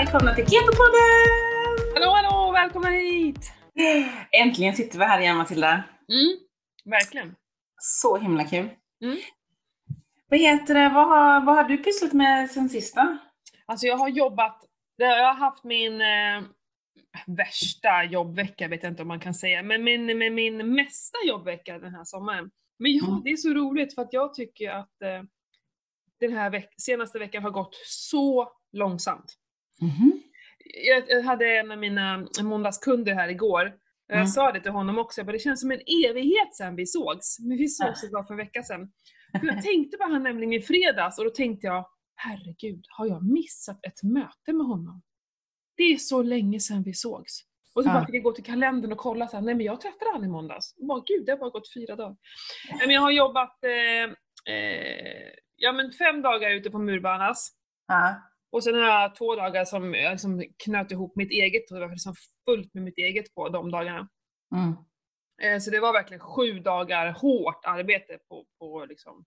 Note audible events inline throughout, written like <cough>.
välkomna till Keto-podden! Hallå hallå, välkommen hit! Äntligen sitter vi här igen Matilda. Mm, verkligen. Så himla kul. Mm. Vad heter det, vad har, vad har du pysslat med sen sista? Alltså jag har jobbat, jag har haft min eh, värsta jobbvecka, vet jag inte om man kan säga, men min, med min mesta jobbvecka den här sommaren. Men ja, Mm. det är så roligt för att jag tycker att eh, den här veck- senaste veckan har gått så långsamt. Mhm. jag, hade en av mina måndagskunder här igår. och Jag Mm. sa det till honom också, jag bara, det känns som en evighet sedan vi sågs. Men vi sågs ju bara för en vecka sedan. För jag tänkte på han nämligen i fredags och då tänkte jag, herregud, har jag missat ett möte med honom? Det är så länge sedan vi sågs. Och så Ja. bara fick jag gå till kalendern och kolla, så här, nej men jag träffade han i måndags. Och bara, gud, det har bara gått fyra dagar. Men jag har jobbat eh, eh, ja, men fem dagar ute på Murbanas. Ja. Och sen har jag två dagar som jag liksom knöt ihop mitt eget, och det var liksom fullt med mitt eget på de dagarna. Mm. Eh, Så det var verkligen sju dagar hårt arbete på, på, liksom,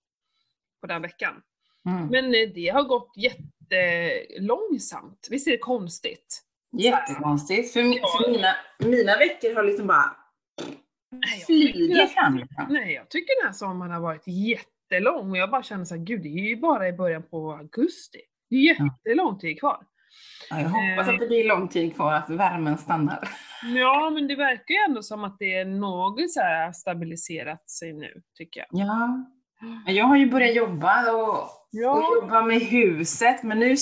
på den veckan. Mm. Men eh, det har gått jättelångsamt. Visst är det konstigt? Jättekonstigt, för, för mina, mina veckor har liksom bara tycker, fram. Liksom. nej, jag tycker den här sommaren har varit jättelång och jag bara känner såhär, gud det är ju bara i början på augusti. Det är Ja. jättelång tid kvar. Ja, jag hoppas Eh. att det blir lång tid kvar, att värmen stannar. <laughs> Ja, men det verkar ju ändå som att det är något så här stabiliserat sig nu, tycker jag. Ja. <gasps> Men Jag har ju börjat jobba och, och Ja, jobba med huset, men nu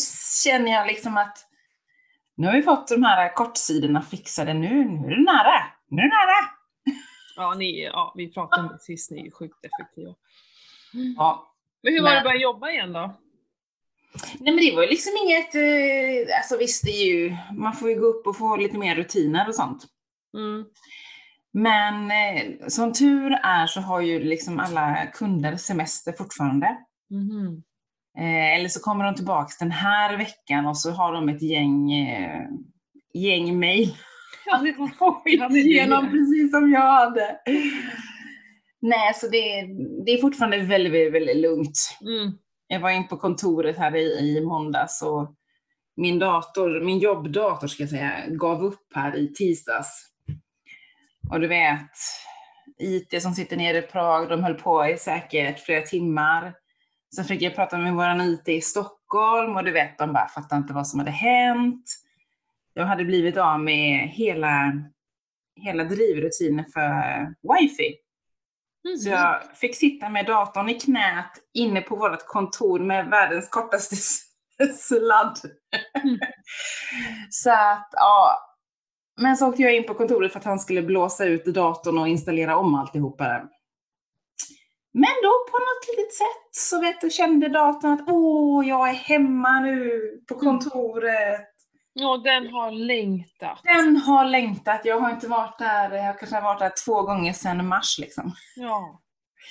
känner jag liksom att nu har vi fått de här kortsidorna fixade, nu, nu är det nära. Nu är det nära. <laughs> ja, ni, ja vi pratade om det sist, ni är sjukt effektiva. Ja. Men hur var det Men- att börja jobba igen då? Nej men det var ju liksom inget, eh, alltså visst det är ju, man får ju gå upp och få lite mer rutiner och sånt. Mm. Men eh, som tur är så har ju liksom alla kunder semester fortfarande. Eh, eller så kommer de tillbaks den här veckan och så har de ett gäng, eh, gäng mejl <laughs> <laughs> igenom precis som jag hade. Nej, så det, det är fortfarande väldigt, väldigt, väldigt lugnt. Mm. Jag var in på kontoret här i, i måndags och min dator, min jobbdator ska jag säga, gav upp här i tisdags. Och du vet, IT som sitter nere i Prag, de höll på i säkert flera timmar. Sen fick jag prata med våran IT i Stockholm och du vet, de bara fattade inte vad som hade hänt. Jag hade blivit av med hela, hela drivrutinen för wifi. Mhm. Så jag fick sitta med datorn i knät inne på vårt kontor med världens kortaste <laughs> sladd. Mm. så att, ja. Men så åkte jag in på kontoret för att han skulle blåsa ut datorn och installera om alltihopa. där. Men då på något litet sätt så vet du, kände datorn att åh, jag är hemma nu på Mm. kontoret. Ja, den har längtat. Den har längtat. Jag har inte varit där, jag kanske har varit där två gånger sedan mars liksom. Ja,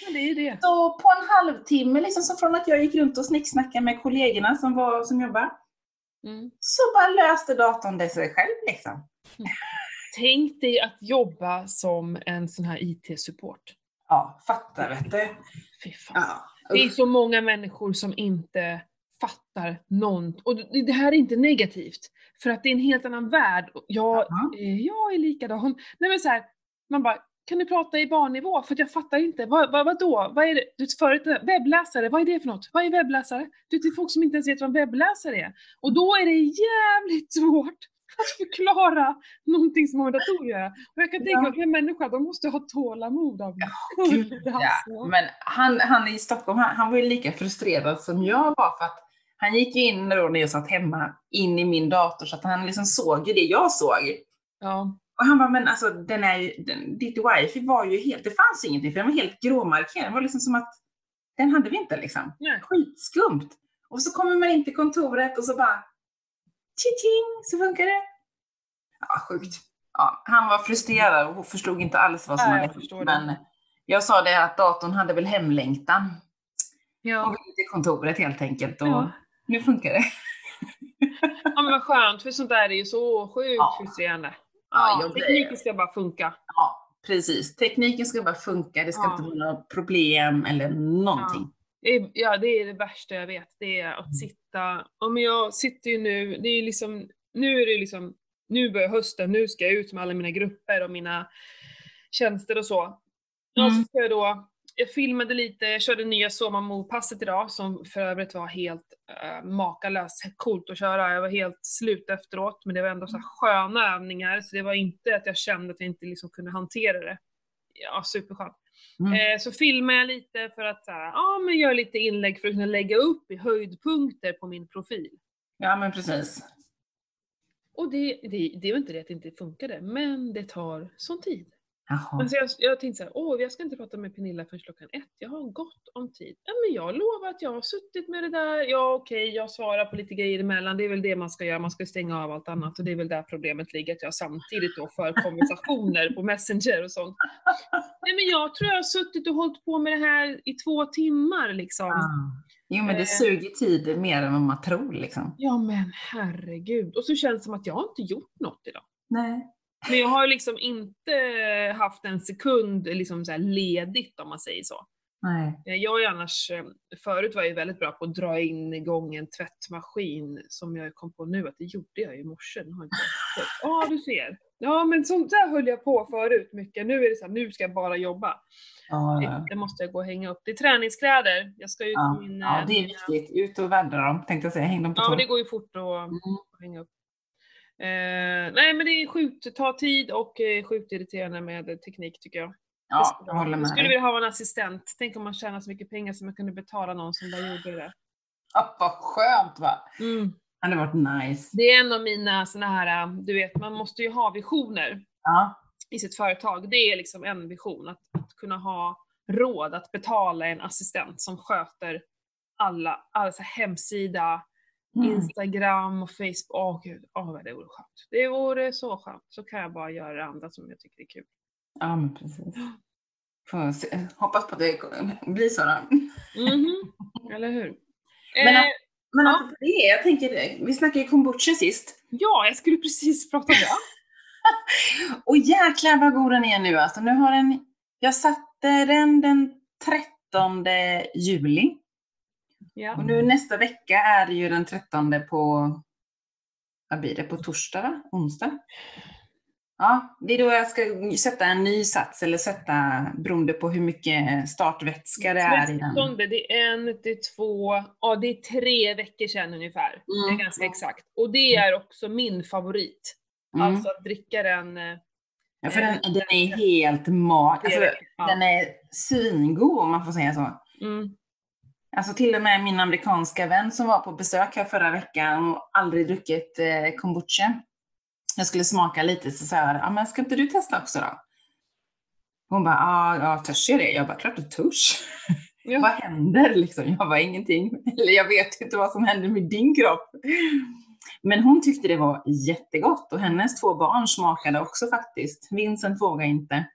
men det är det. Så på en halvtimme, liksom, så från att jag gick runt och snicksnackade med kollegorna som, var, som jobbar, Mm. så bara löste datorn det sig själv. Liksom. <laughs> Tänk dig att jobba som en sån här IT-support. Ja, fattar vet du. Fy fan. Ja, Det är så många människor som inte fattar något. Och det här är inte negativt. För att det är en helt annan värld. Jag, eh, jag är likadan. Nej men så här, man bara, kan du prata i barnnivå? För att jag fattar inte. Vad, vad, vadå? Vad är det? Du, förut, webbläsare, vad är det för något? Vad är webbläsare? Du, det är folk som inte ens vet vad en webbläsare är. Och då är det jävligt <laughs> svårt att förklara någonting som har med datorer. Och jag kan tänka Ja. mig att en människa, de måste ha tålamod av Gud, ja. <laughs> Alltså. Men han, han i Stockholm, han, han var ju lika frustrerad som jag var för att han gick ju in då när jag satt hemma, in i min dator så att han liksom såg ju det jag såg. Ja. Och han bara, men alltså den är ju, den, ditt wifi var ju helt, det fanns ingenting för den var helt gråmarkerad. Det var liksom som att den hade vi inte liksom. Nej. Skitskumt. Och så kommer man in till kontoret och så bara tjing så funkar det. Ja, sjukt. Ja, han var frustrerad och förstod inte alls vad som Nej, hade hänt. det. Men jag sa det att datorn hade väl hemlängtan. Och Ja. ville till kontoret helt enkelt. Och Ja. Nu funkar det. <laughs> ja men vad skönt, för sånt där är ju så sjukt Ja. frustrerande. Ja, Ja, tekniken ska bara funka. Ja, precis. Tekniken ska bara funka. Det ska Ja. inte vara några problem eller någonting. Är, ja, det är det värsta jag vet. Det är Mm. att sitta, ja men jag sitter ju nu, det är liksom nu är det liksom, nu börjar hösten, nu ska jag ut med alla mina grupper och mina tjänster och så. Och Mm. så ska jag då, jag filmade lite, jag körde nya Somamo-passet idag som för övrigt var helt uh, makalöst coolt att köra. Jag var helt slut efteråt, men det var ändå så här sköna övningar, så det var inte att jag kände att jag inte liksom kunde hantera det. Ja, superskönt. Mm. Eh, så filmar jag lite för att ja, men gör lite inlägg för att kunna lägga upp i höjdpunkter på min profil. Ja, men precis. Och det, det, det är väl inte det att det inte funkade, men det tar sån tid. Jaha. Alltså jag, jag tänkte såhär, åh jag ska inte prata med Pernilla förrän klockan ett, jag har gott om tid. Ja men jag lovar att jag har suttit med det där, ja okej jag svarar på lite grejer emellan, det är väl det man ska göra, man ska stänga av allt annat och det är väl där problemet ligger, att jag samtidigt då för konversationer på Messenger och sånt. Nej men jag tror jag har suttit och hållit på med det här i två timmar liksom. Ah. Jo, men det Eh. suger tid mer än vad man tror liksom. Ja men herregud, och så känns det som att jag har inte gjort något idag. Nej. Men jag har liksom inte haft en sekund liksom så ledigt om man säger så. Nej. Eh, Jag är annars, eh, förut var jag ju väldigt bra på att dra in igång en tvättmaskin som jag kom på nu att det gjorde jag i morse. <laughs> Ja, du ser. Ja, men sånt där höll jag på förut mycket. Nu är det så här, nu ska jag bara jobba. Ja, ja. Det måste jag gå och hänga upp. Det är träningskläder. Jag ska ut Ja. min... ja, eh, det är viktigt. Ut och vädra dem, tänkte jag säga. Häng dem på Ja, tå. det går ju fort att Mm. hänga upp. Eh, nej, men det är sjukt, tar tid och eh, sjukt irriterande med teknik tycker jag. Ja, jag håller Jag med skulle dig. vilja ha en assistent. Tänk om man tjänar så mycket pengar som man kunde betala någon som bara gjorde det. Ja, vad skönt va? Mm. Det hade varit nice. Det är en av mina såna här, äh, du vet, man måste ju ha visioner Ja. i sitt företag. Det är liksom en vision, att, att kunna ha råd att betala en assistent som sköter alla, alltså hemsida, Mm. Instagram och Facebook. Åh gud, åh det vore skönt. Det vore så skönt. Så kan jag bara göra det andra som jag tycker är kul. Ja, men precis. Får se. Hoppas på att det blir så då. Mhm, eller hur? Men, eh, Men Ja. det, jag tänker, vi snackade ju kombucha sist. ja, jag skulle precis prata om det. <laughs> Och jäklar vad god den är nu alltså. Nu har den, jag satte den den 13 juli. Ja. Och nu nästa vecka är det ju den 13 på, vad blir det, på torsdag va? Onsdag? Ja, det är då jag ska sätta en ny sats eller sätta beroende på hur mycket startvätska det är i den. 13, det är en, det är två, ja det är tre veckor sedan ungefär. Det Mm. är ganska exakt. Och det är också min favorit. Mm. Alltså att dricka den eh, Ja, för den, den är helt mag. tre Alltså. Ja. Den är svingod om man får säga så. Mm. Alltså till och med min amerikanska vän som var på besök här förra veckan och aldrig druckit eh, kombucha. Jag skulle smaka lite så sa jag, ah, men ska inte du testa också då? Hon bara, ah, ja, törs jag det? Jag bara, klart du törs. Ja. <laughs> vad händer liksom? Jag var ingenting. Eller jag vet inte vad som händer med din kropp. Men hon tyckte det var jättegott och hennes två barn smakade också faktiskt. Vincent vågar inte.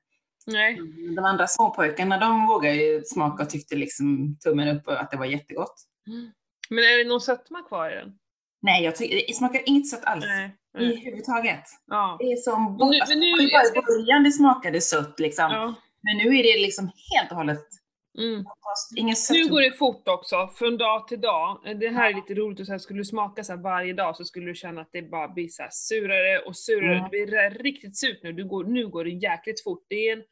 Nej. De andra småpojkarna de vågade ju smaka och tyckte liksom tummen upp och att det var jättegott. Men är det någon sötma kvar i den? Nej, jag tycker det smakar inget sött alls. Nej. I Nej. huvudtaget. Ja. Det är som Men nu- bo- alltså, nu- bara i början det smakade sött liksom. ja. Men nu är det liksom helt och hållet Mm. Nu går det fort också, från dag till dag. Det här är lite roligt, och så här, skulle du smaka så varje dag så skulle du känna att det bara blir så surare och surare. Mm. Det blir riktigt surt nu. Du går, nu går det jäkligt fort. Det är en,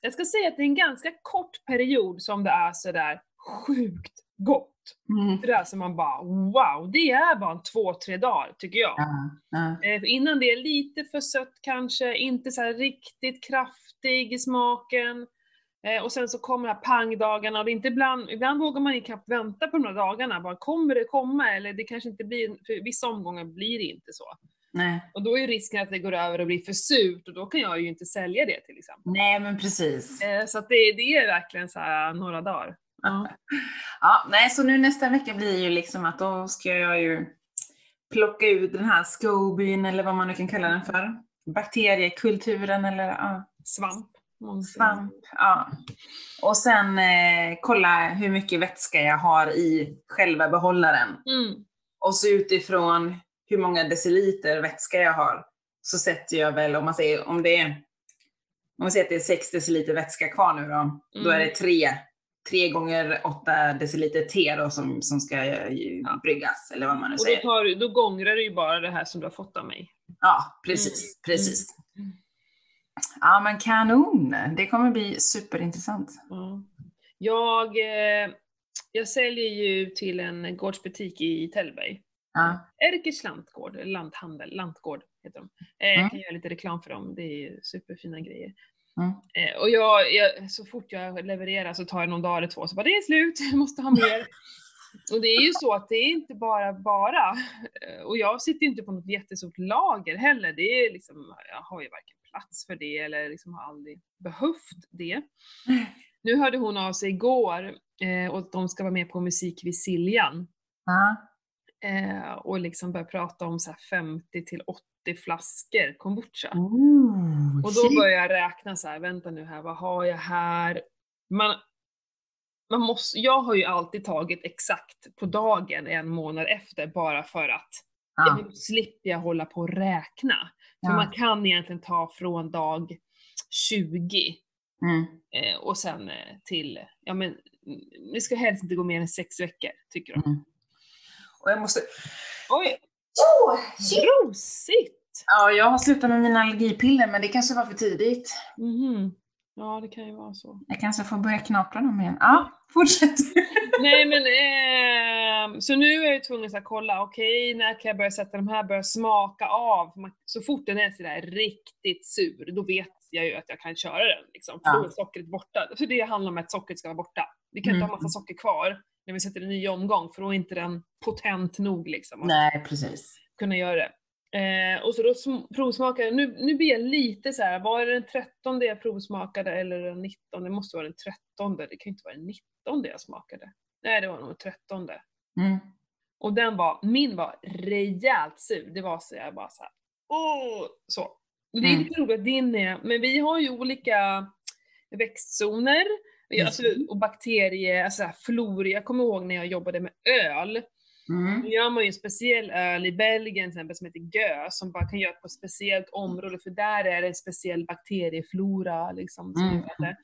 jag ska säga att det är en ganska kort period som det är så där sjukt gott. Mm. Det där som man bara wow, det är bara en två, tre dagar tycker jag. Ja, ja. Eh, för innan det är lite för sött kanske, inte så riktigt kraftig i smaken. Eh, och sen så kommer de här pangdagarna och det inte ibland, ibland vågar man inte knappt vänta på de här dagarna. Bara kommer det komma eller det kanske inte blir, för vissa omgångar blir det inte så. Nej. Och då är risken att det går över och blir för surt och då kan jag ju inte sälja det till exempel. Nej, men precis. Eh, så att det, det är verkligen så här några dagar. Ja. Ja, nej, så nu nästa vecka blir ju liksom att då ska jag ju plocka ut den här scobyn eller vad man nu kan kalla den för. Bakteriekulturen eller ja, Svamp. svamp. Ja. Och sen eh, kolla hur mycket vätska jag har i själva behållaren. Mm. Och så utifrån hur många deciliter vätska jag har så sätter jag väl, om man säger, om det är, om man säger att det är 6 deciliter vätska kvar nu då, då är det Mm. tre, tre gånger åtta deciliter te då som, som ska eh, Ja. bryggas, eller vad man nu Och då, säger. tar, du- då gångrar du ju bara det här som du har fått av mig. Ja, precis, Mm. precis. Mm. Ja, men kanon! Det kommer bli superintressant. Ja. Jag, eh, jag säljer ju till en gårdsbutik i Tällberg. Ja. Erkers lantgård, lanthandel, lantgård heter de. Eh, Jag Mm. kan göra lite reklam för dem, det är superfina grejer. Mm. Eh, och jag, jag, så fort jag levererar så tar jag någon dag eller två, så bara det är slut, <laughs> jag måste ha mer. och det är ju så att det är inte bara bara, eh, och jag sitter ju inte på något jättestort lager heller, det är liksom, jag har ju varken plats för det eller liksom har aldrig behövt det. <laughs> Nu hörde hon av sig igår eh, och att de ska vara med på Musik vid Siljan Ja. Eh, och liksom börja prata om så här 50 till 80 flaskor kombucha. Ooh, Och då börjar jag räkna så här, vänta nu här, vad har jag här? Man, man måste, jag har ju alltid tagit exakt på dagen en månad efter bara för att men då slipper jag hålla på och räkna. För man kan egentligen ta från dag 20 Mm. eh, och sen eh, till, ja men det ska helst inte gå mer än sex veckor, tycker de. Mm. Och jag måste... Oj, Oh, rosigt! Ja, jag har slutat med mina allergipiller, men det kanske var för tidigt. Mhm. Ja, det kan ju vara så. Jag kanske får börja knapra dem igen. Ja, fortsätt. <laughs> Nej men, eh, så nu är jag tvungen att kolla, okej när kan jag börja sätta de här, börja smaka av. Så fort den är sådär riktigt sur, då vet jag ju att jag kan köra den. Liksom, för Ja. då är sockret borta. För det handlar om att sockret ska vara borta. Vi kan inte ha Mm. massa socker kvar när vi sätter en ny omgång, för då är inte den potent nog liksom. Nej, precis. kunna göra det. Eh, och så då sm- provsmakade nu, nu blir jag lite så här. var det den 13 jag provsmakade eller den 19? Det måste vara den 13, det kan ju inte vara den 19 jag smakade. Nej, det var nog den 13. Mm. Och den var, min var rejält sur. Det var så jag bara så här, åh, så. Det är Mm. lite roligt att din är, men vi har ju olika växtzoner Mm. alltså, och bakterier, alltså flor. Jag kommer ihåg när jag jobbade med öl, Mm. då gör man ju en speciell öl i Belgien till exempel som heter Gö, som bara kan göras på ett speciellt område, för där är det en speciell bakterieflora liksom. Som Mm.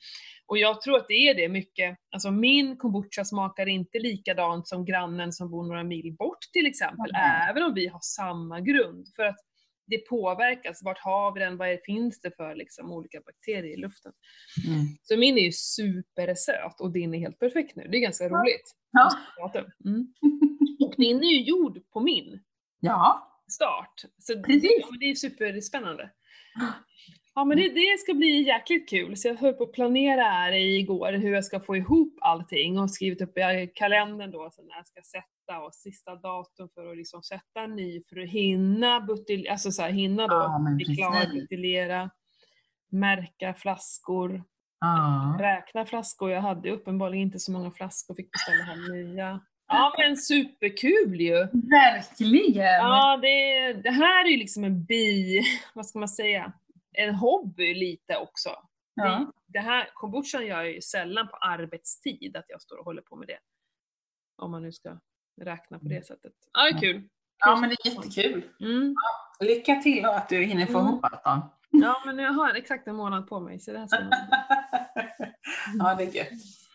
Och jag tror att det är det mycket, alltså min kombucha smakar inte likadant som grannen som bor några mil bort till exempel, Nej. även om vi har samma grund. För att det påverkas, vart har vi den, vad är, finns det för liksom, olika bakterier i luften. Mm. Så min är ju supersöt och din är helt perfekt nu, det är ganska roligt. Ja. Mm. <laughs> Och din är ju gjord på min ja. start. Så det, Precis. ja, men det är superspännande. <gasps> Ja men det, det ska bli jäkligt kul. Så jag höll på att planera här igår hur jag ska få ihop allting och skrivit upp i kalendern då så när jag ska sätta och sista datum för att liksom sätta en ny för att hinna butel, alltså så här, hinna då Ja, bli klar, buteljera, märka flaskor, Ja. räkna flaskor. Jag hade uppenbarligen inte så många flaskor, fick beställa hem nya. Ja men superkul ju! Verkligen! Ja, det, det här är ju liksom en bi, <laughs> vad ska man säga, en hobby lite också. Ja. Det, här, kombuchan gör jag ju sällan på arbetstid, att jag står och håller på med det. Om man nu ska räkna på det sättet. Ja, det är kul. ja, men det är jättekul. Mm. Lycka till och att du hinner få Mm. ihop allt då. Ja, men jag har exakt en månad på mig, så det här ska man... <laughs> ja, det är gött.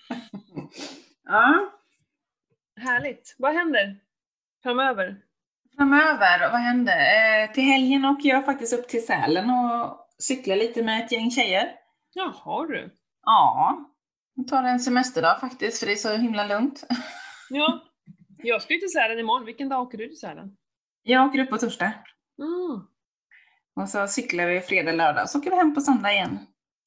<laughs> ja. Härligt. Vad händer framöver? Framöver, vad hände? Eh, till helgen åker jag faktiskt upp till Sälen och cyklar lite med ett gäng tjejer. Jaha du. Ja, jag tar en semesterdag faktiskt, för det är så himla lugnt. <laughs> Ja. Jag ska ju till Sälen imorgon. Vilken dag åker du till Sälen? Jag åker upp på torsdag. Mm. Och så cyklar vi fredag, lördag, så åker vi hem på söndag igen.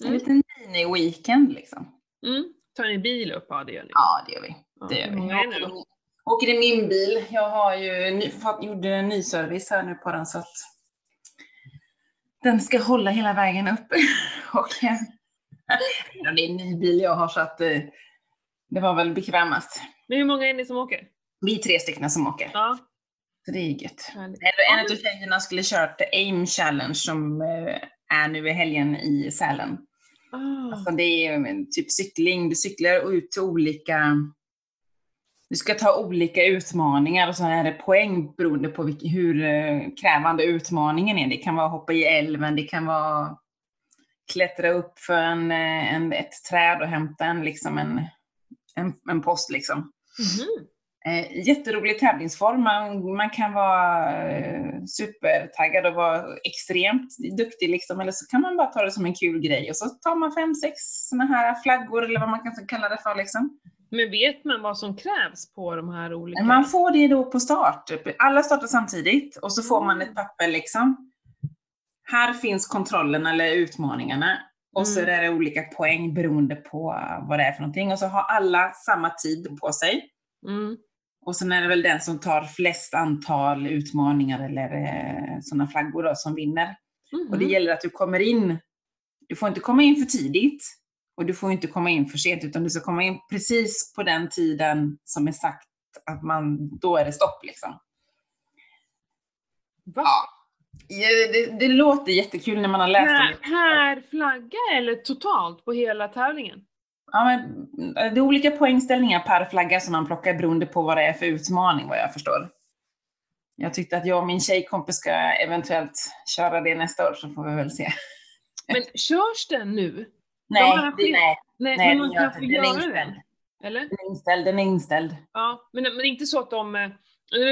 En Mm. liten mini-weekend liksom. Mm. Tar ni bil upp? Ja, det gör ni. Ja, det gör vi. Ja, Det gör vi. Jag åker, åker i min bil. Jag har ju ny, gjorde en ny service här nu på den så att den ska hålla hela vägen upp. <laughs> och eh, ja, det är en ny bil jag har så att eh, det var väl bekvämast. Men hur många är ni som åker? Vi är tre stycken som åker. Ja, Så det är gött. härligt. En, en av tjejerna skulle kört AIM Challenge som eh, är nu i helgen i Sälen. Ah. Alltså det är ju en typ cykling, du cyklar ut till olika... Du ska ta olika utmaningar och så är det poäng beroende på vilk, hur eh, krävande utmaningen är. Det kan vara hoppa i älven, det kan vara klättra upp för en, eh, en, ett träd och hämta en, liksom en, en, en post liksom. Mhm. Eh, jätterolig tävlingsform. Man, man kan vara eh, supertaggad och vara extremt duktig liksom. Eller så kan man bara ta det som en kul grej och så tar man fem, sex såna här flaggor eller vad man kan kalla det för liksom. Men vet man vad som krävs på de här olika? Man får det då på start. Alla startar samtidigt och så får man ett papper liksom. Här finns kontrollen eller utmaningarna. Och så Mm. är det olika poäng beroende på vad det är för någonting. Och så har alla samma tid på sig. Mm. Och sen är det väl den som tar flest antal utmaningar eller eh, sådana flaggor då, som vinner. Mhm. Och det gäller att du kommer in. Du får inte komma in för tidigt. Och du får inte komma in för sent, utan du ska komma in precis på den tiden som är sagt att man, då är det stopp liksom. Va? Ja. Det, det låter jättekul när man har läst Per, det. per flagga eller totalt på hela tävlingen? Ja, men det är olika poängställningar per flagga som man plockar beroende på vad det är för utmaning vad jag förstår. Jag tyckte att jag och min tjejkompis ska eventuellt köra det nästa år så får vi väl se. Men <laughs> körs den nu? Nej, det, nej, Nej, nej men man kan få göra inställd. Eller? Den är inställd. Den är inställd. Ja, men, men inte så att de... eh,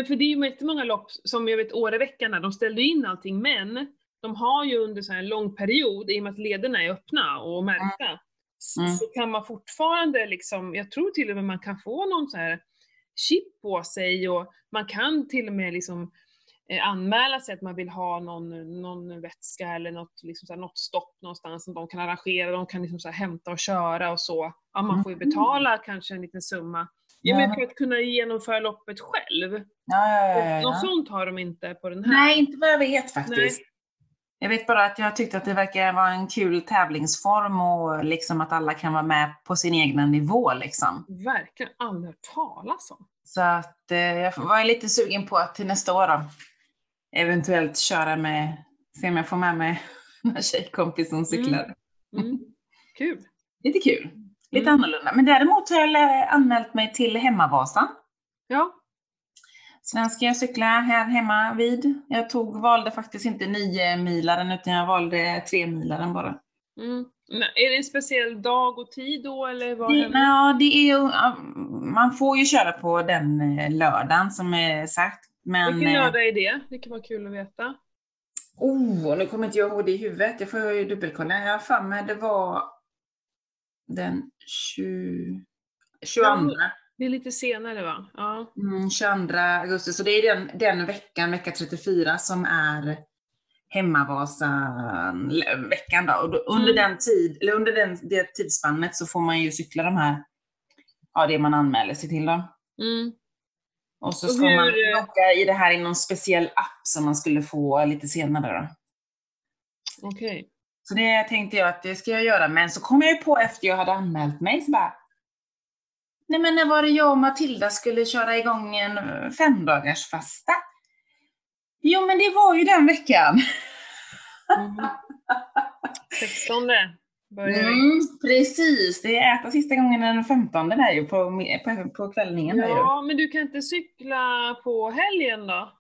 För det är ju jättemånga lopp, som jag vet Åreveckan, de ställde in allting, men de har ju under så här en lång period, i och med att lederna är öppna och märkta, s- Mm. så kan man fortfarande liksom, jag tror till och med man kan få någon så här chip på sig och man kan till och med liksom anmäla sig att man vill ha någon, någon vätska eller något, liksom så här, något stopp någonstans som de kan arrangera, de kan liksom så här hämta och köra och så. Ja, man får ju Mhm. betala kanske en liten summa. Ja, men för att kunna genomföra loppet själv. Ja, ja, ja, Något sånt har de inte på den här. Nej, inte vad jag vet faktiskt. Jag vet bara att jag tyckte att det verkar vara en kul tävlingsform och liksom att alla kan vara med på sin egna nivå liksom. Verkligen aldrig hört talas om. Så att eh, jag var lite sugen på att till nästa år då, eventuellt köra med, se om jag får med mig <laughs> en tjejkompis som cyklar. Mm. Kul. Lite kul, lite Mm. annorlunda. Men däremot har jag anmält mig till Hemmavasan. Ja. Sen ska jag cykla här hemma vid. Jag tog, valde faktiskt inte nio milaren utan jag valde tre milaren bara. Mm. Men är det en speciell dag och tid då eller vad Det, ja, det är man får ju köra på den eh, lördagen som är sagt. Men, Vilken eh, lördag är det? Det kan vara kul att veta. Oh, nu kommer inte jag ihåg det i huvudet. Jag får ju dubbelkolla. Jag har för mig det var den 20, 22, Det är lite senare va? Ja. mm, 22 augusti. Så det är den, den veckan, vecka 34, som är Hemmavasan-veckan. Då. Och då, under, Mm. den tid, eller under den, det tidsspannet så får man ju cykla de här, ja det man anmäler sig till. Då. Mm. Och så Och ska man hur, eh, logga i det här i någon speciell app som man skulle få lite senare. Okej. Så det tänkte jag att det ska jag göra, men så kom jag ju på efter jag hade anmält mig, så bara Nej men när var det jag och Matilda skulle köra igång en eh, femdagars fasta? Jo men det var ju den veckan. Mhm. 16 börjar vi. Mm, precis, det är äta sista gången den 15 där ju på, på, på kvällningen. Ja, men du kan inte cykla på helgen då?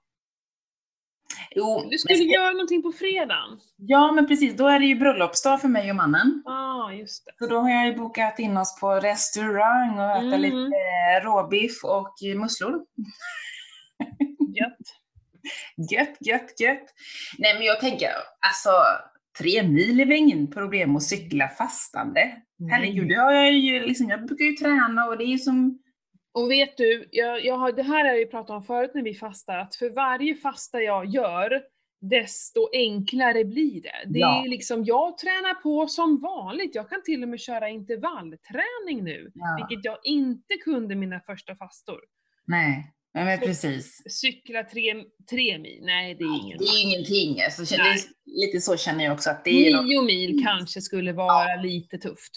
Jo, Du men skulle ska- göra någonting på fredagen? ja men precis, då är det ju bröllopsdag för mig och mannen. Ah, just det. Så då har jag ju bokat in oss på restaurang och äta Mm. lite råbiff och musslor. Gött. <laughs> Gött, gött, gött. Nej men jag tänker, alltså tre mil är väl ingen problem att cykla fastande. Herregud, det har jag ju liksom, jag brukar ju träna och det är som, Och vet du, jag, jag har, det här har jag ju pratat om förut när vi fastar, att för varje fasta jag gör, desto enklare blir det. Det Ja. är liksom, jag tränar på som vanligt. Jag kan till och med köra intervallträning nu, ja, vilket jag inte kunde mina första fastor. nej, ja, men precis. Cykla tre, tre mil, nej det är ingen Det är ingenting, alltså, det Nej. är, lite så känner jag också att det är något, Nio mil kanske skulle vara lite tufft.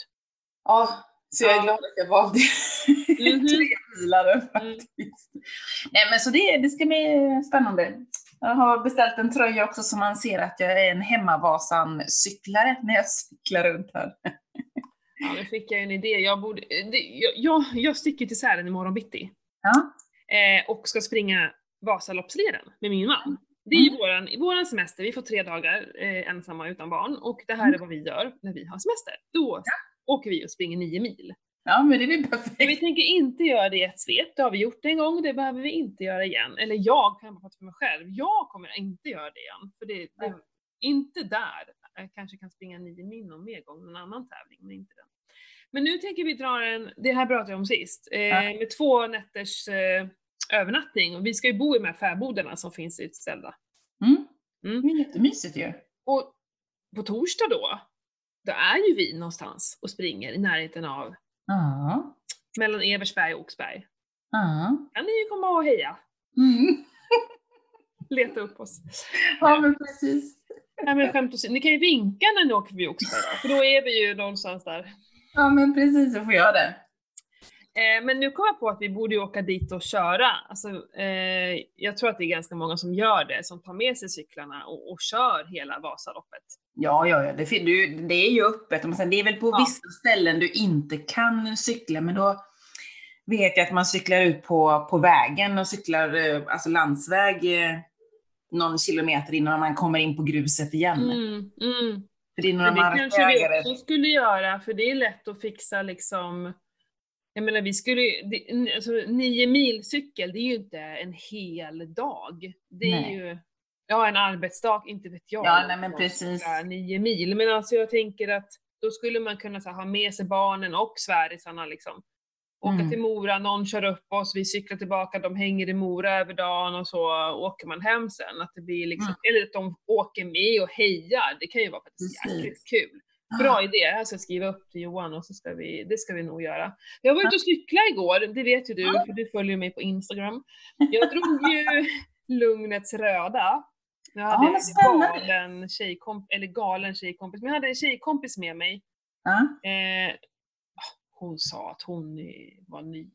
ja, så jag är Ja. glad att jag valde <laughs> Mhm. tre milare Mm. faktiskt. Nej men så det, det ska bli spännande. Jag har beställt en tröja också så man ser att jag är en hemmavasan-cyklare när jag cyklar runt här. Ja, nu fick jag en idé. Jag, borde, det, jag, jag, jag sticker till Sälen imorgon bitti. Ja. Eh, och ska springa Vasaloppsleden med min man. Det är ju Mm. våran, våran semester, vi får tre dagar eh, ensamma utan barn och det här Mm. är vad vi gör när vi har semester. Då åker vi och springer nio mil. Ja, men det är Men vi perfekt. tänker inte göra det i ett svep, det har vi gjort en gång, det behöver vi inte göra igen. Eller jag, kan jag bara prata för mig själv, jag kommer inte göra det igen. För det, det inte där. Jag kanske kan springa nio mil någon mer gång, någon annan tävling, men inte den. Men nu tänker vi dra en, det här pratade jag om sist, eh, Ja. med två nätters eh, övernattning. Och vi ska ju bo i de här fäbodarna som finns utställda. Mm. Mm. Det är jättemysigt ju. Och på torsdag då, då är ju vi någonstans och springer i närheten av, Ja. mellan Eversberg och Oxberg. Ja. Kan ni ju komma och heja, Mm. <laughs> leta upp oss. Ja, men precis. Nej men skämt åsido, ni kan ju vinka när ni åker förbi Oxberg då, för då är vi ju någonstans där. Ja, men precis. Jag får göra det. Eh, men nu kom jag på att vi borde ju åka dit och köra. Alltså, eh, jag tror att det är ganska många som gör det, som tar med sig cyklarna och, och kör hela Vasaloppet. Ja, ja, ja. Det, du, det är ju öppet. Men sen, det är väl på Ja. vissa ställen du inte kan cykla, men då vet jag att man cyklar ut på, på vägen och cyklar eh, alltså landsväg eh, någon kilometer innan man kommer in på gruset igen. Mm, mm. För det är några Men det kanske vi också skulle göra, för det är lätt att fixa liksom jag menar vi skulle det, alltså, nio mil cykel, det är ju inte en hel dag. Det är Nej. ju, ja en arbetsdag, inte vet jag. Ja, nej, men om precis. Nio mil, men alltså jag tänker att då skulle man kunna här, ha med sig barnen och svärisarna liksom. Åka Mm. till Mora, någon kör upp oss, vi cyklar tillbaka, de hänger i Mora över dagen och så åker man hem sen. Att det blir liksom, Mm. Eller att de åker med och hejar, det kan ju vara faktiskt jäkligt kul. Bra idé, här ska jag skriva upp till Johan och så ska vi, det ska vi nog göra. Jag var ute och cyklade igår, det vet ju du, för du följer mig på Instagram. Jag drog ju <laughs> Lugnets röda. Jag hade men en galen tjejkompis, eller galen tjejkompis, men jag hade en tjejkompis med mig. Ja. Eh, hon sa att hon var ny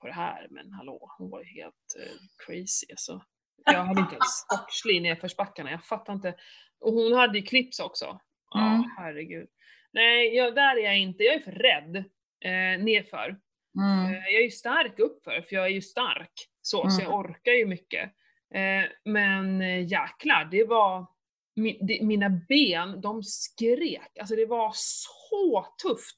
på det här, men hallå, hon var ju helt eh, crazy alltså. Jag hade inte <laughs> ens sportslig i nedförsbackarna, jag fattar inte. Och hon hade ju clips också. Ja, Mm. herregud. Nej, jag, där är jag inte. Jag är för rädd eh, nerför. Mm. Eh, jag är ju stark uppför, för jag är ju stark. Så, så Mm. jag orkar ju mycket. Eh, men eh, jäklar, det var... Mi, det, mina ben, de skrek. Alltså det var så tufft.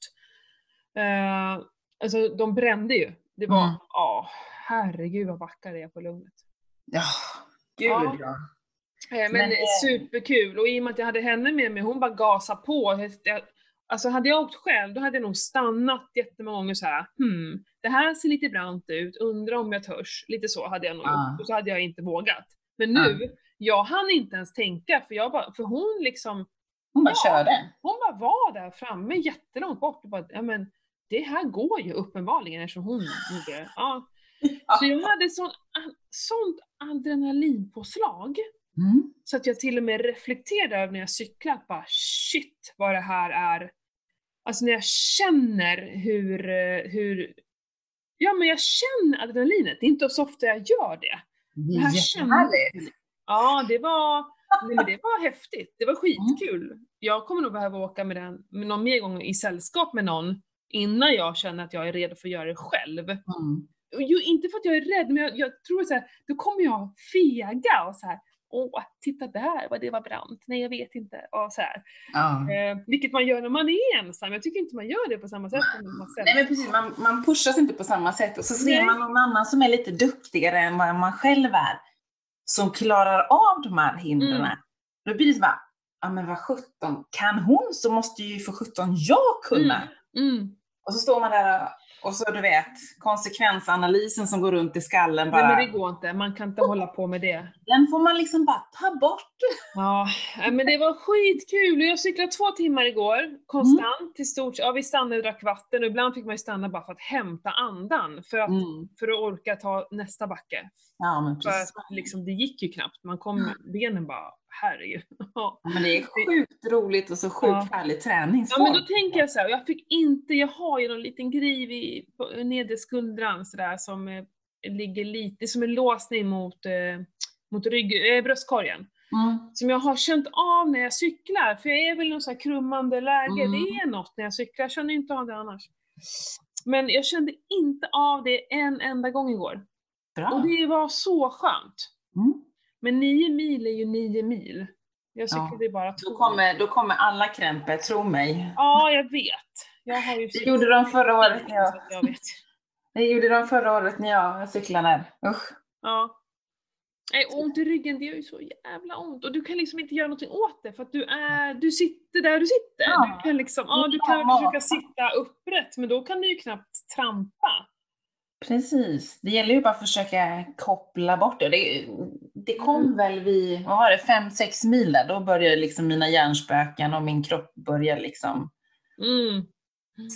Eh, alltså de brände ju. Det var, Mm. ja, herregud vad backar det är på lugnet. Ja, gud Ja. ja. Eh, Men, Men, eh, superkul, och i och med att jag hade henne med mig, hon bara gasade på. Alltså hade jag åkt själv, då hade jag nog stannat jättemånga gånger så här. hmm, det här ser lite brant ut, undrar om jag törs. Lite så hade jag nog gjort, och så hade jag inte vågat. Men nu, jag hann inte ens tänka, för, jag bara, för hon liksom, Hon bara Ja. körde. hon bara var där framme jättelångt bort och bara, ja men det här går ju uppenbarligen eftersom hon gjorde det. Ja. <laughs> Så jag hade sån, sånt adrenalinpåslag. Mm. Så att jag till och med reflekterade över när jag cyklar, att bara shit vad det här är. Alltså när jag känner hur, hur, ja men jag känner adrenalinet, det är inte så ofta jag gör det. Det är här jättehärligt. Ja, det var, nej, men det var häftigt. Det var skitkul. Jag kommer nog behöva åka med den med någon mer gång i sällskap med någon innan jag känner att jag är redo för att göra det själv. Mm. Jo, inte för att jag är rädd, men jag, jag tror så här, då kommer jag fega och så här. Åh, titta där vad det var brant. Nej, jag vet inte. Och så här. Ja. Eh, vilket man gör när man är ensam. Jag tycker inte man gör det på samma sätt man Nej men precis, man, man pushas inte på samma sätt och så ser Nej. man någon annan som är lite duktigare än vad man själv är. Som klarar av de här hindren. Mm. Då blir det så bara, ja men vad sjutton, kan hon så måste ju för sjutton jag kunna. Mm. Och så står man där och så du vet, konsekvensanalysen som går runt i skallen Nej, bara, men det går inte. Man kan inte hålla på med det. den får man liksom bara ta bort. Ja, nej, men det var skitkul. Jag cyklade två timmar igår, konstant, till stort Ja, vi stannade och drack vatten och ibland fick man ju stanna bara för att hämta andan. För att, Mm. för att orka ta nästa backe. Ja men För precis. att liksom, det gick ju knappt. Man kom, benen bara, herregud. <laughs> Ja. Ja, men det är sjukt roligt och så sjukt Ja. härlig Ja träningsform. men då tänker jag så här, jag fick inte, jag har ju någon liten griv i nedre skuldran sådär som eh, ligger lite, som en låsning mot, eh, mot rygg, eh, bröstkorgen. Mm. Som jag har känt av när jag cyklar, för jag är väl i något så här krummande läge, Mm. det är något när jag cyklar, jag känner inte av det annars. Men jag kände inte av det en enda gång igår. Bra. Och det var så skönt. Mm. Men nio mil är ju nio mil. Jag Ja. cyklade bara två. Då, kommer, då kommer alla krämpor, tro mig. Ja, jag vet. Jag har ju Det gjorde de förra året när jag, jag vet. det gjorde de förra året när jag cyklade där. Usch. Ja. Nej, ont i ryggen, det gör ju så jävla ont. Och du kan liksom inte göra någonting åt det för att du är, du sitter där du sitter. Ja. Du kan liksom, ja du kan Ja. försöka sitta upprätt men då kan du ju knappt trampa. Precis. Det gäller ju bara att försöka koppla bort det. Det, det kom väl vid, vad var det, fem, sex mil där. Då började liksom mina hjärnspöken och min kropp börja liksom Mm.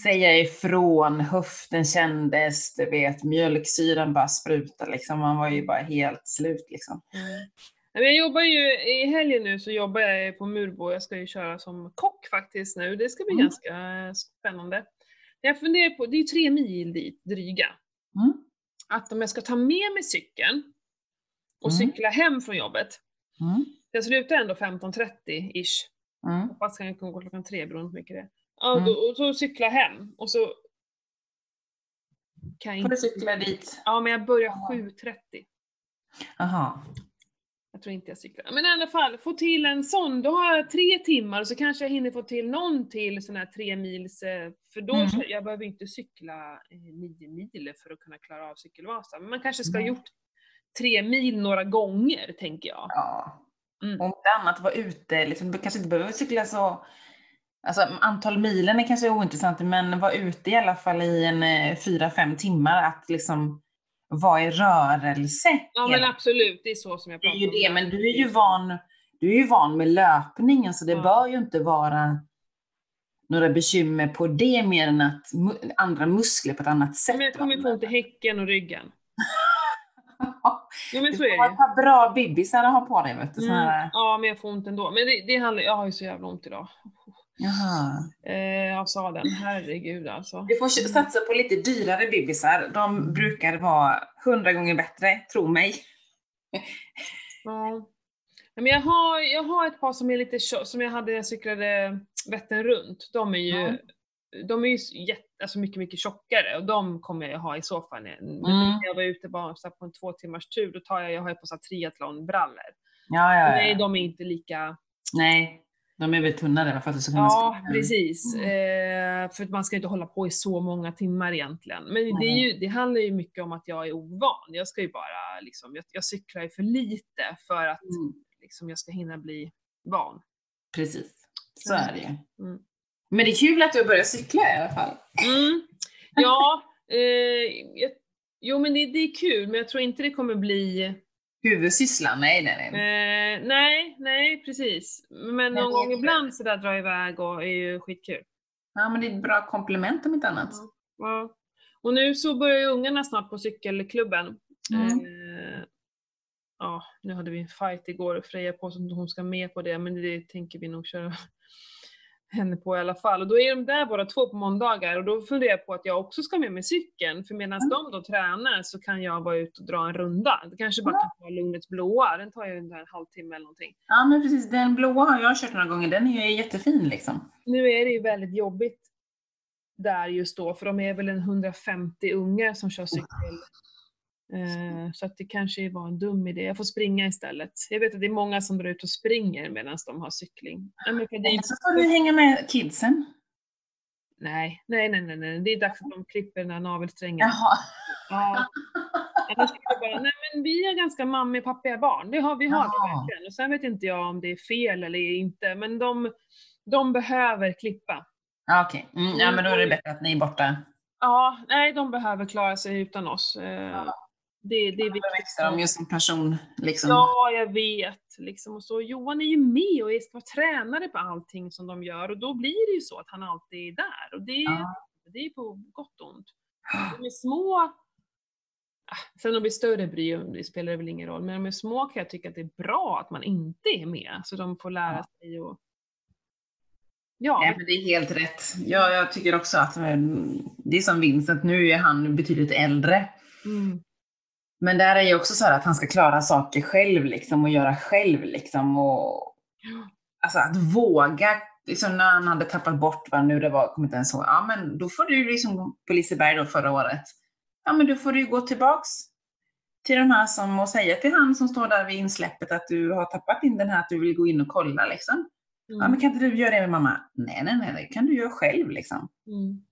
säga ifrån. Höften kändes, du vet, mjölksyran bara sprutade liksom. Man var ju bara helt slut liksom. Mm. Jag jobbar ju, i helgen nu så jobbar jag på Murbo, jag ska ju köra som kock faktiskt nu, det ska bli Mm. ganska spännande. Jag funderar på, det är ju tre mil dit, dryga. Mm. Att om jag ska ta med mig cykeln och Mm. cykla hem från jobbet, Mm. jag slutar ändå 15.30-ish, Mm. hoppas kan jag kunna gå klockan tre beroende på hur mycket det är. Ja, Mm. då, och så cykla hem och så kan jag Får du cykla dit? Ja, men jag börjar 7.30. Aha. Jag tror inte jag cyklar. Men i alla fall, få till en sån, då har jag tre timmar och så kanske jag hinner få till någon till sån här tre mils, eh, för då, Mm. jag behöver inte cykla eh, nio mil för att kunna klara av cykelvasa. Men man kanske ska ha Mm. gjort tre mil några gånger, tänker jag. Ja. Mm. Om inte annat vara ute, liksom, du kanske inte behöver cykla så Alltså antal milen är kanske ointressant, men vara ute i alla fall i en eh, fyra, fem timmar, att liksom vara i rörelse. Ja men absolut, det är så som jag det är pratar ju om. det, men du är ju van, du är ju van med löpningen, så det Ja. bör ju inte vara några bekymmer på det mer än att andra muskler på ett annat sätt. Men jag kommer få ont i häcken och ryggen. <laughs> Ja men Du så är det par bra bibisar att ha på dig, vet du. Mm. Ja men jag får ont ändå. Men det, det handlar, jag har ju så jävla ont idag. jaha. Eh, av sadeln, herregud alltså. Du får satsa på lite dyrare bibisar. De brukar vara hundra gånger bättre, tro mig. Ja. Men jag har, jag har ett par som är lite som jag hade när jag cyklade Vättern runt. De är ju, Ja. De är ju jätte, alltså mycket, mycket tjockare och de kommer jag ha i så fall. Mm. när jag var ute bara så på en två timmars tur, då tar jag, jag har ju på så triathlonbrallor. Ja, ja, Nej, ja. de är inte lika, Nej, de är väl tunnare för att du ska kunna ja springa. precis. Mm. Eh, för att man ska inte hålla på i så många timmar egentligen. Men det, är ju, det handlar ju mycket om att jag är ovan. Jag ska ju bara liksom, jag, jag cyklar ju för lite för att Mm. liksom, jag ska hinna bli van. Precis, så är det ju. Men det är kul att du har börjat cykla i alla fall. Mm. Ja, eh, jag, jo men det, det är kul, men jag tror inte det kommer bli... Huvudsysslan? Nej, nej, nej. Eh, nej, nej precis. Men Nej, någon gång ibland så där dra iväg och är ju skitkul. Ja, men det är ett bra komplement om inte annat. Ja. Och nu så börjar ju ungarna snart på cykelklubben. Mm. Eh, ja, nu hade vi en fight igår och Freja på att hon ska med på det, men det tänker vi nog köra henne på i alla fall. Och då är de där båda två på måndagar och då funderar jag på att jag också ska med mig cykeln, för medan Mm. de då tränar så kan jag vara ute och dra en runda. Det kanske bara kan ta Lugnets blåa, den tar ju en halvtimme eller någonting. Ja, men precis. Den blåa har jag kört några gånger. Den är ju jättefin liksom. Nu är det ju väldigt jobbigt där just då, för de är väl en 150 ungar som kör cykel. Eh, så att det kanske var en dum idé. Jag får springa istället. Jag vet att det är många som drar ut och springer medan de har cykling. Men för det är så får du hänga med kidsen. nej, nej, nej, nej, nej. Det är dags att de klipper den här navelsträngen. Jaha. Ja. Annars bara, nej men vi är ganska mamma och pappiga barn. Det har vi har det verkligen. Och sen vet inte jag om det är fel eller inte, men de, de behöver klippa. Ja, okej. Mm, ja, men då är det bättre att ni är borta. Ja, nej de behöver klara sig utan oss. Eh, Det, det är viktigt. de ju som person. Liksom. Ja, jag vet. Liksom. Och så, Johan är ju med och ska vara tränare på allting som de gör och då blir det ju så att han alltid är där. Och det, Ja. det är på gott och ont. De är små, ah, sen de blir större bryr, det spelar det väl ingen roll, men de är små kan jag tycka att det är bra att man inte är med, så de får lära sig och Ja, Nej, men det är helt rätt. Ja, jag tycker också att eh, det är som Vincent, nu är han betydligt äldre. mm, Men där är ju också så här att han ska klara saker själv liksom och göra själv liksom och alltså att våga, liksom när han hade tappat bort vad nu det var, kommer inte ens ihåg, ja men då får du liksom på Liseberg då förra året, ja men då får du gå tillbaks till de här som och säga till han som står där vid insläppet att du har tappat in den här, att du vill gå in och kolla liksom. Ja, men kan inte du göra det med mamma? Nej, nej, nej, det kan du göra själv liksom. Mm.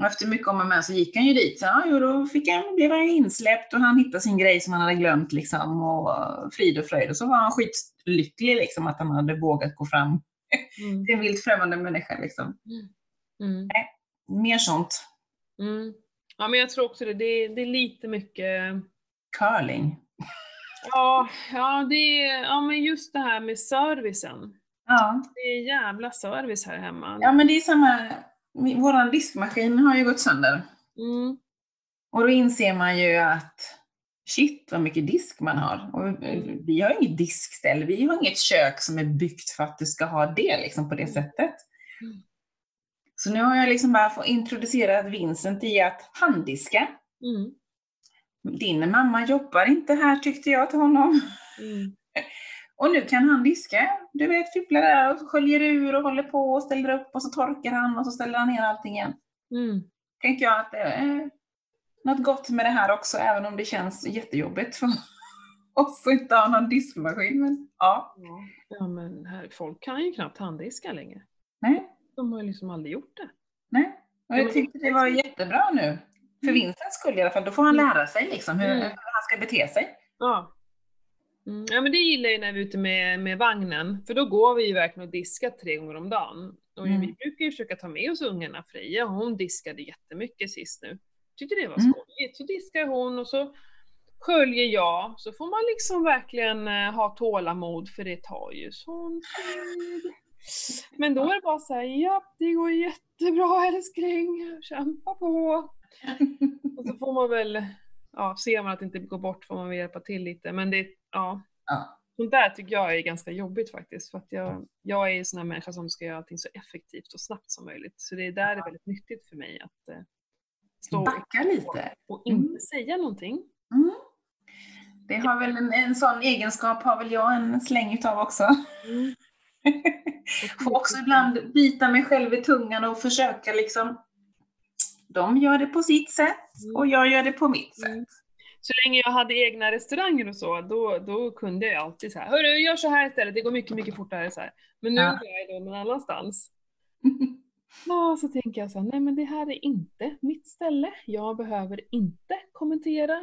Och efter mycket om och men så gick han ju dit. Så, ja, då fick han, blev han insläppt och han hittade sin grej som han hade glömt liksom. Och frid och fröjd. Och så var han skitlycklig liksom att han hade vågat gå fram Mm. till en vilt främmande människa liksom. Mm. Mer sånt. Mm. Ja, men jag tror också det. Det är, det är lite mycket... Curling. Ja, ja, det är, ja, men just det här med servicen. Ja. Det är jävla service här hemma. ja, men det är samma. Våran diskmaskin har ju gått sönder. Mm. Och då inser man ju att shit vad mycket disk man har. Och vi har inget diskställ, vi har inget kök som är byggt för att du ska ha det liksom på det sättet. Mm. Så nu har jag liksom bara fått introducerat Vincent i att handdiska. Mm. Din mamma jobbar inte här tyckte jag till honom. Mm. Och nu kan han diska. Du vet, fipplar där och sköljer ur och håller på och ställer upp och så torkar han och så ställer han ner allting igen. Mm. Tänker jag att det är något gott med det här också, även om det känns jättejobbigt för <laughs> oss att inte ha någon diskmaskin. Men ja, Ja. men här, folk kan ju knappt handdiska längre. nej, De har ju liksom aldrig gjort det. nej. Och Ja, jag tyckte det var jättebra nu. För Mm. Vincents skull i alla fall. Då får han lära sig liksom hur, Mm. hur han ska bete sig. Ja. Mm, ja men det gillar jag när vi är ute med, med vagnen, för då går vi ju verkligen och diskar tre gånger om dagen. Och Mm. vi brukar ju försöka ta med oss ungarna, Freja hon diskade jättemycket sist nu. Tyckte det var Mm. skojigt. Så diskar hon och så sköljer jag, så får man liksom verkligen eh, ha tålamod för det tar ju sån tid. Men då är det bara såhär, ja det går jättebra älskling, kämpa på. <laughs> Och så får man väl, ja ser man att det inte går bort får man väl hjälpa till lite. Men det, ja. Ja. Sånt där tycker jag är ganska jobbigt faktiskt. För att jag, jag är en sån här människa som ska göra allting så effektivt och snabbt som möjligt. Så det är där det är väldigt nyttigt för mig att eh, stå Backa lite. och inte Mm. säga någonting. Mm. Det har väl en, en sån egenskap har väl jag en släng utav också. Mm. <laughs> Får också ibland bita mig själv i tungan och försöka liksom de gör det på sitt sätt och jag gör det på mitt sätt. Mm. Så länge jag hade egna restauranger och så, då, då kunde jag alltid så här, hörru gör så här istället, det går mycket, mycket fortare så här. Men nu Ja. är jag någon annanstans. <laughs> Ja, så tänker jag så här, nej men det här är inte mitt ställe. Jag behöver inte kommentera.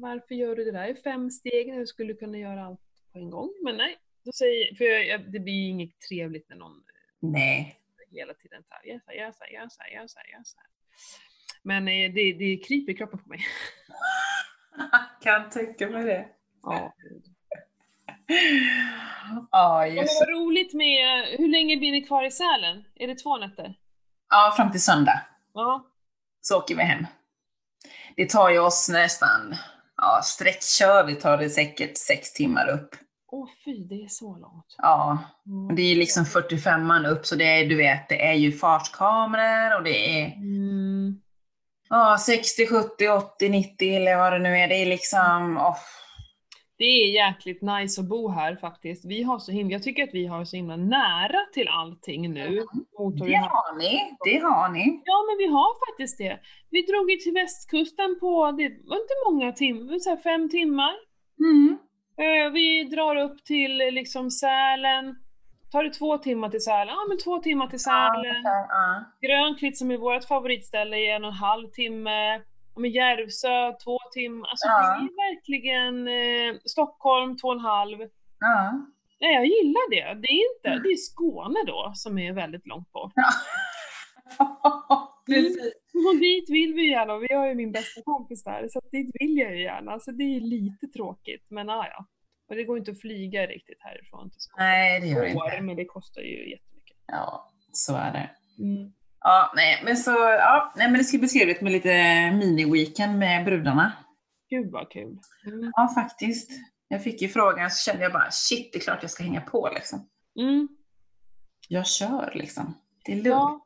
Varför gör du det där i fem steg när du skulle kunna göra allt på en gång? Men nej, då säger, för jag, det blir inget trevligt när någon Nej. hela tiden så här, gör så här, gör så här, gör så här, gör så här. Men eh, det, det kryper i kroppen på mig. <laughs> kan tänka mig det. Ja. Ja, just vad roligt med, hur länge blir ni kvar i Sälen? Är det två nätter? Ja, fram till söndag Ja. så åker vi hem. Det tar ju oss nästan, ja, sträckkör vi tar det säkert sex timmar upp. Åh fy, det är så långt. Ja, det är liksom 45 man upp så det är, du vet, det är ju fartkameror och det är Mm. Ja, 60, 70, 80, 90 eller vad det nu är. Det är liksom, åh, Det är jäkligt nice att bo här faktiskt. Vi har så himla, jag tycker att vi har så himla nära till allting nu. Vi det har. ni, det har ni. Ja men vi har faktiskt det. Vi drog ju till västkusten på, det var inte många timmar, så fem timmar. Mm. Eh, Vi drar upp till liksom Sälen. Tar det två timmar till Sälen? Ja men två timmar till Sälen. Ja, Grönklitt som är vårt favoritställe i en och en halv timme. Och med Järvsö två timmar. Alltså Ja. det är verkligen eh, Stockholm två och en halv. ja. Nej, jag gillar det. Det är inte, Mm. det är Skåne då som är väldigt långt bort. <laughs> Precis. Och dit vill vi gärna och vi har ju min bästa kompis där så dit vill jag ju gärna. Så det är lite tråkigt men ah, ja. Och det går inte att flyga riktigt härifrån till Skåne. Nej, det gör det inte. men det kostar ju jättemycket. Ja, så är det. Mm. Ja, nej, men så, ja, nej, men det ska bli trevligt med lite mini-weekend med brudarna. Gud vad kul. Mm. Ja, faktiskt. Jag fick ju frågan så kände jag bara, shit, det är klart jag ska hänga på liksom. Mm. Jag kör liksom. Det är lugnt. Ja.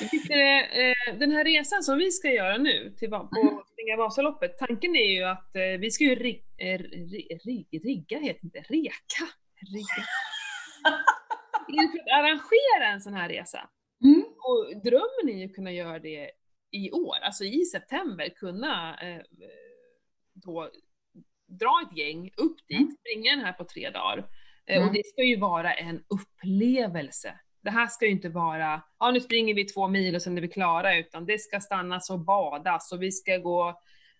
Jag tyckte, eh, den här resan som vi ska göra nu till, på Springa Vasaloppet, tanken är ju att eh, vi ska ju rig, eh, ri, rig, rigga, heter inte reka. Rigga. För att arrangera en sån här resa. Mm. Och drömmen är ju att kunna göra det i år, alltså i september, kunna då dra ett gäng upp dit, Mm. springa den här på tre dagar. Mm. Och det ska ju vara en upplevelse. Det här ska ju inte vara, ja nu springer vi två mil och sen är vi klara, utan det ska stannas och badas och vi ska gå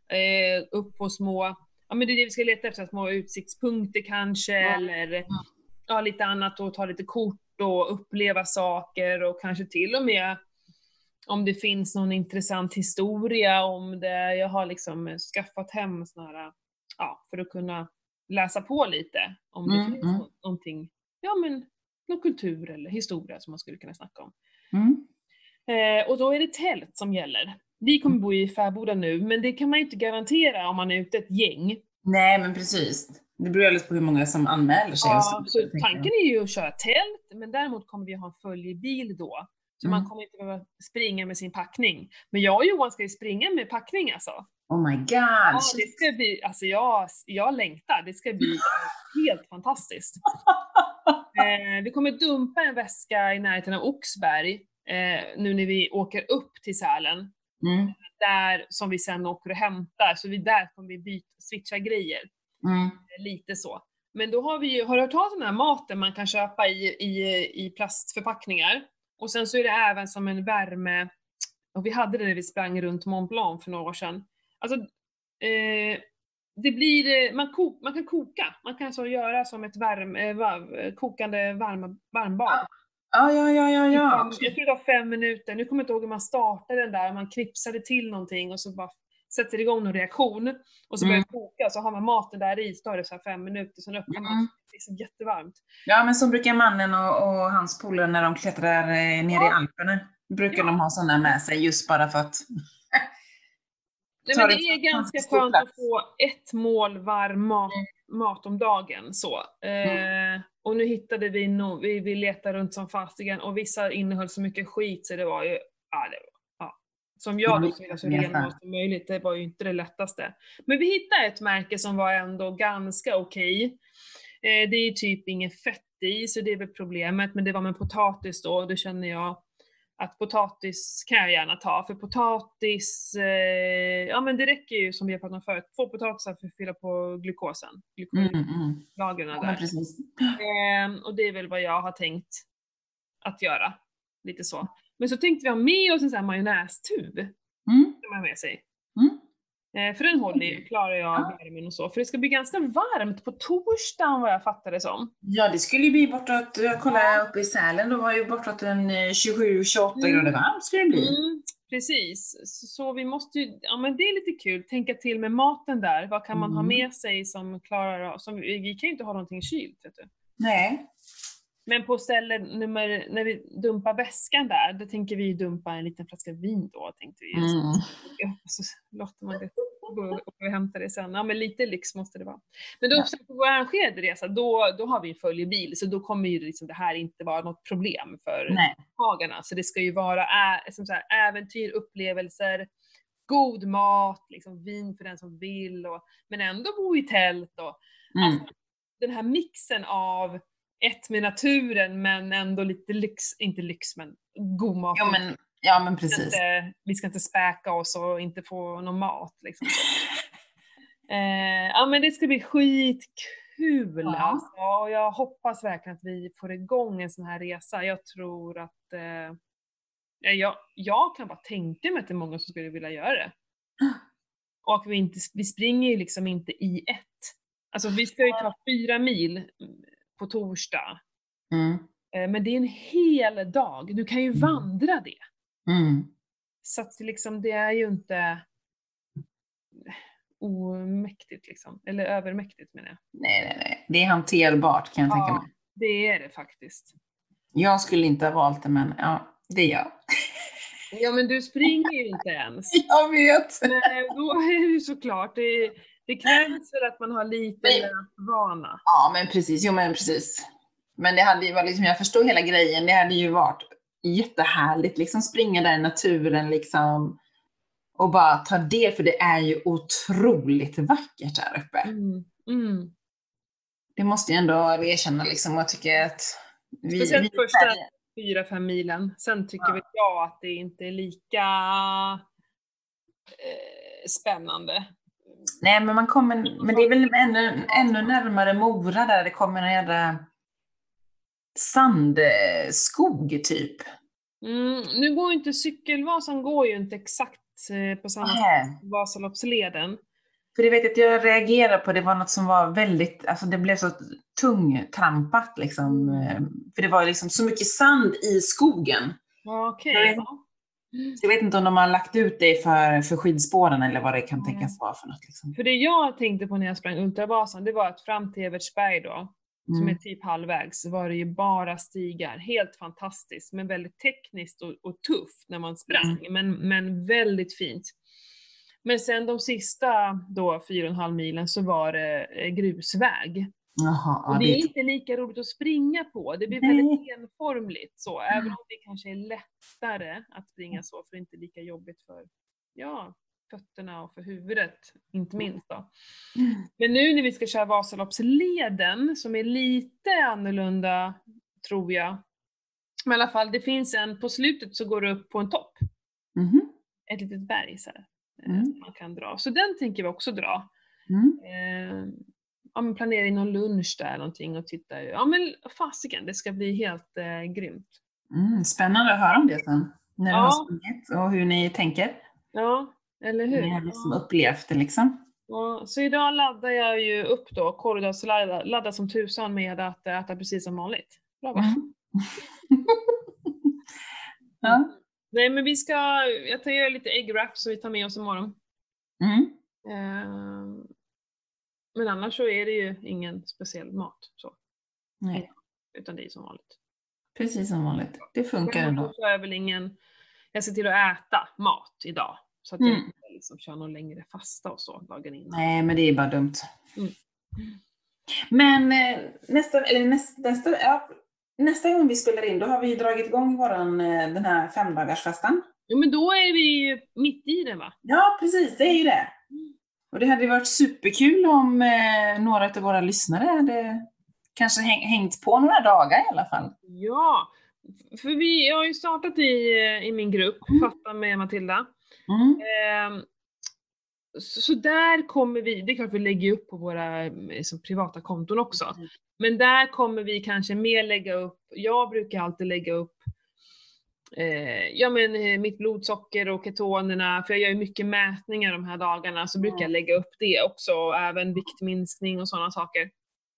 eh, upp på små, ja men det är det vi ska leta efter, små utsiktspunkter kanske, Ja. eller ja, lite annat och ta lite kort och uppleva saker och kanske till och med om det finns någon intressant historia om det. Jag har liksom skaffat hem såna här, ja, för att kunna läsa på lite om det Mm, finns mm. nå- någonting, ja men någon kultur eller historia som man skulle kunna snacka om. Mm. Eh, och då är det tält som gäller. Vi kommer bo i Färboda nu, men det kan man inte garantera om man är ute ett gäng. Nej, men precis. Det beror alldeles på hur många som anmäler sig. Ja, så tanken är ju att köra tält, men däremot kommer vi ha en följebil då. Så Mm. man kommer inte behöva springa med sin packning. Men jag och Johan ska ju springa med packning alltså. Oh my god. Ja, det ska bli, alltså jag, jag längtar. Det ska bli <laughs> helt fantastiskt. <laughs> Eh, vi kommer dumpa en väska i närheten av Oxberg eh, nu när vi åker upp till Sälen. Mm. Där som vi sen åker och hämtar, så vi där kommer vi byta, switcha grejer. Mm. Eh, Lite så. Men då har vi ju, har du hört talas om den här maten man kan köpa i, i, i plastförpackningar? Och sen så är det även som en värme, och vi hade det när vi sprang runt Mont Blanc för några år sedan. Alltså, eh, det blir, eh, man, kok, man kan koka, man kan alltså göra som ett värm, eh, varv, eh, kokande varm, varmbad. Ja, ja, ja, ja, ja. Jag tror det var fem minuter, nu kommer jag inte ihåg hur man startade den där, man knipsade till någonting och så bara sätter det igång någon reaktion och så börjar Mm. det koka så har man maten där i, så tar det så här fem minuter, sen öppnar man, Mm. det är så jättevarmt. Ja, men så brukar mannen och, och hans polare när de klättrar eh, ner i Ja. Alperna, brukar Ja. de ha sådana med sig just bara för att Nej, men det är ganska skönt plats. att få ett mål varm mat, Mm. mat om dagen. Så. Eh, och nu hittade vi, no, vi, vi letade runt som fasiken och vissa innehöll så mycket skit så det var ju, ja, det var, ja. Som jag då som vill ha så Mm, som möjligt, det var ju inte det lättaste. Men vi hittade ett märke som var ändå ganska okej. Eh, det är typ inget fett i, så det är väl problemet, men det var med potatis då, och då känner jag att potatis kan jag gärna ta, för potatis, eh, ja men det räcker ju som vi har pratat om förut, två potatisar för att fylla på glukosen, mm, mm. Ja, där. precis. Ehm, och det är väl vad jag har tänkt att göra, lite så. Men så tänkte vi ha med oss en sån här majonnästub, Mm, som man har med sig. mm. Eh, för den håller ju, klarar jag Ja. värmen och så. För det ska bli ganska varmt på torsdagen vad jag fattar det som. Ja, det skulle ju bli bortåt, jag kollade uppe i Sälen, då var ju bortåt en eh, 27-28 Mm. grader varmt skulle det bli. Mm, precis. Så, vi måste ju, ja men det är lite kul, tänka till med maten där. Vad kan man ha Mm. med sig som klarar som, vi vi kan ju inte ha någonting kylt vet du. Nej. Men på ställe nummer, när vi dumpar väskan där, då tänker vi dumpa en liten flaska vin då, tänkte vi. Mm. Så låter man det och hämta det sen. Ja men lite lyx måste det vara. Men då Ja. på vår arrangerade då, då har vi en följebil, så då kommer ju liksom det här inte vara något problem för Nej. deltagarna. Så det ska ju vara ä, som så här, äventyr, upplevelser, god mat, liksom vin för den som vill, och, men ändå bo i tält. Och, Mm. alltså, den här mixen av ett med naturen men ändå lite lyx, inte lyx men god mat. Jo, men, ja, men vi, ska precis. inte, vi ska inte späka oss och inte få någon mat. Liksom. <laughs> eh, ja men det ska bli skitkul Ja. alltså. Och jag hoppas verkligen att vi får igång en sån här resa. Jag tror att eh, ja, jag, jag kan bara tänka mig att det är många som skulle vilja göra det. <gasps> Och vi, inte, vi springer ju liksom inte i ett. Alltså vi ska ju ta fyra mil på torsdag. Mm. Eh, Men det är en hel dag. Du kan ju Mm. vandra det. Mm. Så att det liksom, det är ju inte omäktigt liksom. Eller övermäktigt menar jag. Nej, nej, nej. Det är hanterbart kan jag tänka Ja, mig. det är det faktiskt. Jag skulle inte ha valt det, men ja, det är jag. Ja men du springer ju inte ens. <laughs> Jag vet. Nej, då är det ju såklart, det, det krävs väl att man har lite Men- vana. Ja, men precis. Jo, men precis. Men det hade ju varit, liksom, jag förstår hela grejen. Det hade ju varit jättehärligt, liksom springa där i naturen liksom. Och bara ta del, för det är ju otroligt vackert där uppe. Mm. Mm. Det måste jag ändå erkänna liksom. Och jag tycker att vi, Speciellt vi första- Fyra, fem milen. Sen tycker Ja. väl jag att det inte är lika eh, spännande. Nej, men man kommer, men det är väl ännu, ännu närmare Mora där det kommer en jädra sandskog typ. Mm, nu går ju inte cykelvasan går ju inte exakt eh, på samma sätt som Vasaloppsleden. För det vet jag att jag reagerade på, det var något som var väldigt, alltså det blev så tungtrampat liksom. eh, För det var liksom så mycket sand i skogen. Okej. Ja. Så jag vet inte om de har lagt ut det för, för skidspåren eller vad det kan tänkas vara för något. Liksom. För det jag tänkte på när jag sprang Ultravasan, det var att fram till Evertsberg då, som är Mm. typ halvvägs, var det ju bara stigar. Helt fantastiskt, men väldigt tekniskt och, och tufft när man sprang, Mm. men, men väldigt fint. Men sen de sista då, fyra och en halv milen, så var det eh, grusväg. Jaha, ja, Och det det är inte lika roligt att springa på, det blir Nej. väldigt enformligt så, även om det kanske är lättare att springa så, för det är inte lika jobbigt för, ja, fötterna och för huvudet, inte minst då. Mm. Men nu när vi ska köra Vasaloppsleden, som är lite annorlunda, tror jag, men i alla fall, det finns en, på slutet så går det upp på en topp, Mhm. ett litet berg så här, eh, Mm. som man kan dra. Så den tänker vi också dra. Mm. Eh, ja, men planera in någon lunch där någonting och titta. Ja men fasiken, det ska bli helt eh, grymt. Mm. Spännande att höra om det sen. När du Ja. har sprungit och hur ni tänker. Ja, eller hur? Ni har liksom upplevt det liksom. Ja, så idag laddar jag ju upp då, korridorsladdar laddar som tusan med att äta precis som vanligt. Bra va? Mm. <laughs> ja. Nej men vi ska, jag tar göra lite ägg wrap så vi tar med oss imorgon. Mm. Eh, men annars så är det ju ingen speciell mat så, Nej, utan det är som vanligt. precis som vanligt. Det funkar ändå. så är jag väl ingen, jag ser till att äta mat idag. Så att jag Mm. inte liksom kör någon längre fasta och så dagen innan. Nej, men det är bara dumt. Mm. Men eh, nästa, eller nästa, nästa, ja, nästa gång vi spelar in, då har vi dragit igång våran, eh, den här femdagarsfastan. Jo men då är vi ju mitt i det va? Ja, precis, det är ju det. Och det hade varit superkul om eh, några av våra lyssnare hade kanske häng, hängt på några dagar i alla fall. Ja! För vi har ju startat i, eh, i min grupp, Mm. Fatta med Matilda. Mm. Ehm, så, så där kommer vi, det är klart vi lägger upp på våra eh, liksom, privata konton också. Mm. Men där kommer vi kanske mer lägga upp, jag brukar alltid lägga upp eh, ja men eh, mitt blodsocker och ketonerna, för jag gör ju mycket mätningar de här dagarna, så brukar jag lägga upp det också, och även viktminskning och sådana saker.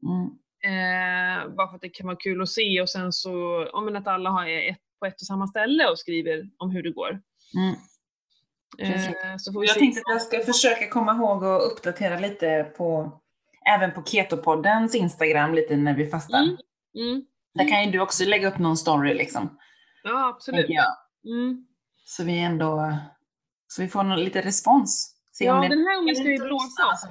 Mm. Eh, bara för att det kan vara kul att se och sen så, ja men att alla har ett på ett och samma ställe och skriver om hur det går. Mm. Eh, så får vi Jag se. tänkte att jag ska försöka komma ihåg och uppdatera lite på, även på Ketopoddens Instagram lite när vi fastar. Mm. Mm. Där kan ju du också lägga upp någon story liksom. Ja absolut. Mm. Så vi ändå, så vi får någon, lite respons. Se Ja om det den här gången ska vi blåsa också.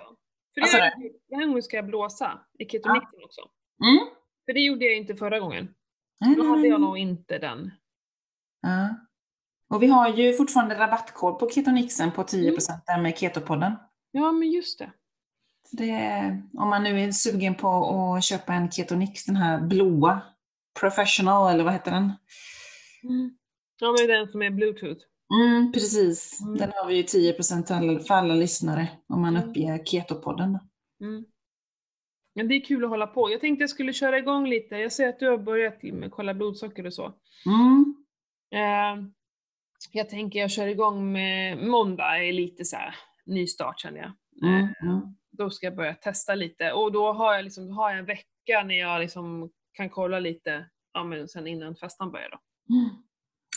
För det den här gången ska jag blåsa i ketonixen också. Mm. För det gjorde jag inte förra gången. Nej, Då hade jag nog inte den. Ja. Och vi har ju fortfarande rabattkod på Ketonixen på 10% Mm. där med Ketopodden. Ja men just det. Det, om man nu är sugen på att köpa en Ketonix, den här blåa, Professional eller vad heter den? Mm. Ja men den som är bluetooth. Mm, precis. Mm. Den har vi ju 10% för alla, lyssnare om man Mm. uppger Ketopodden. Mm. Men det är kul att hålla på. Jag tänkte jag skulle köra igång lite. Jag ser att du har börjat med kolla blodsocker och så. Mm. Eh, jag tänker jag kör igång med måndag, är lite så här nystart känner jag. Mm. Eh, då ska jag börja testa lite och då har jag liksom, har jag en vecka när jag liksom kan kolla lite, ja men sen innan festan börjar då. Mm.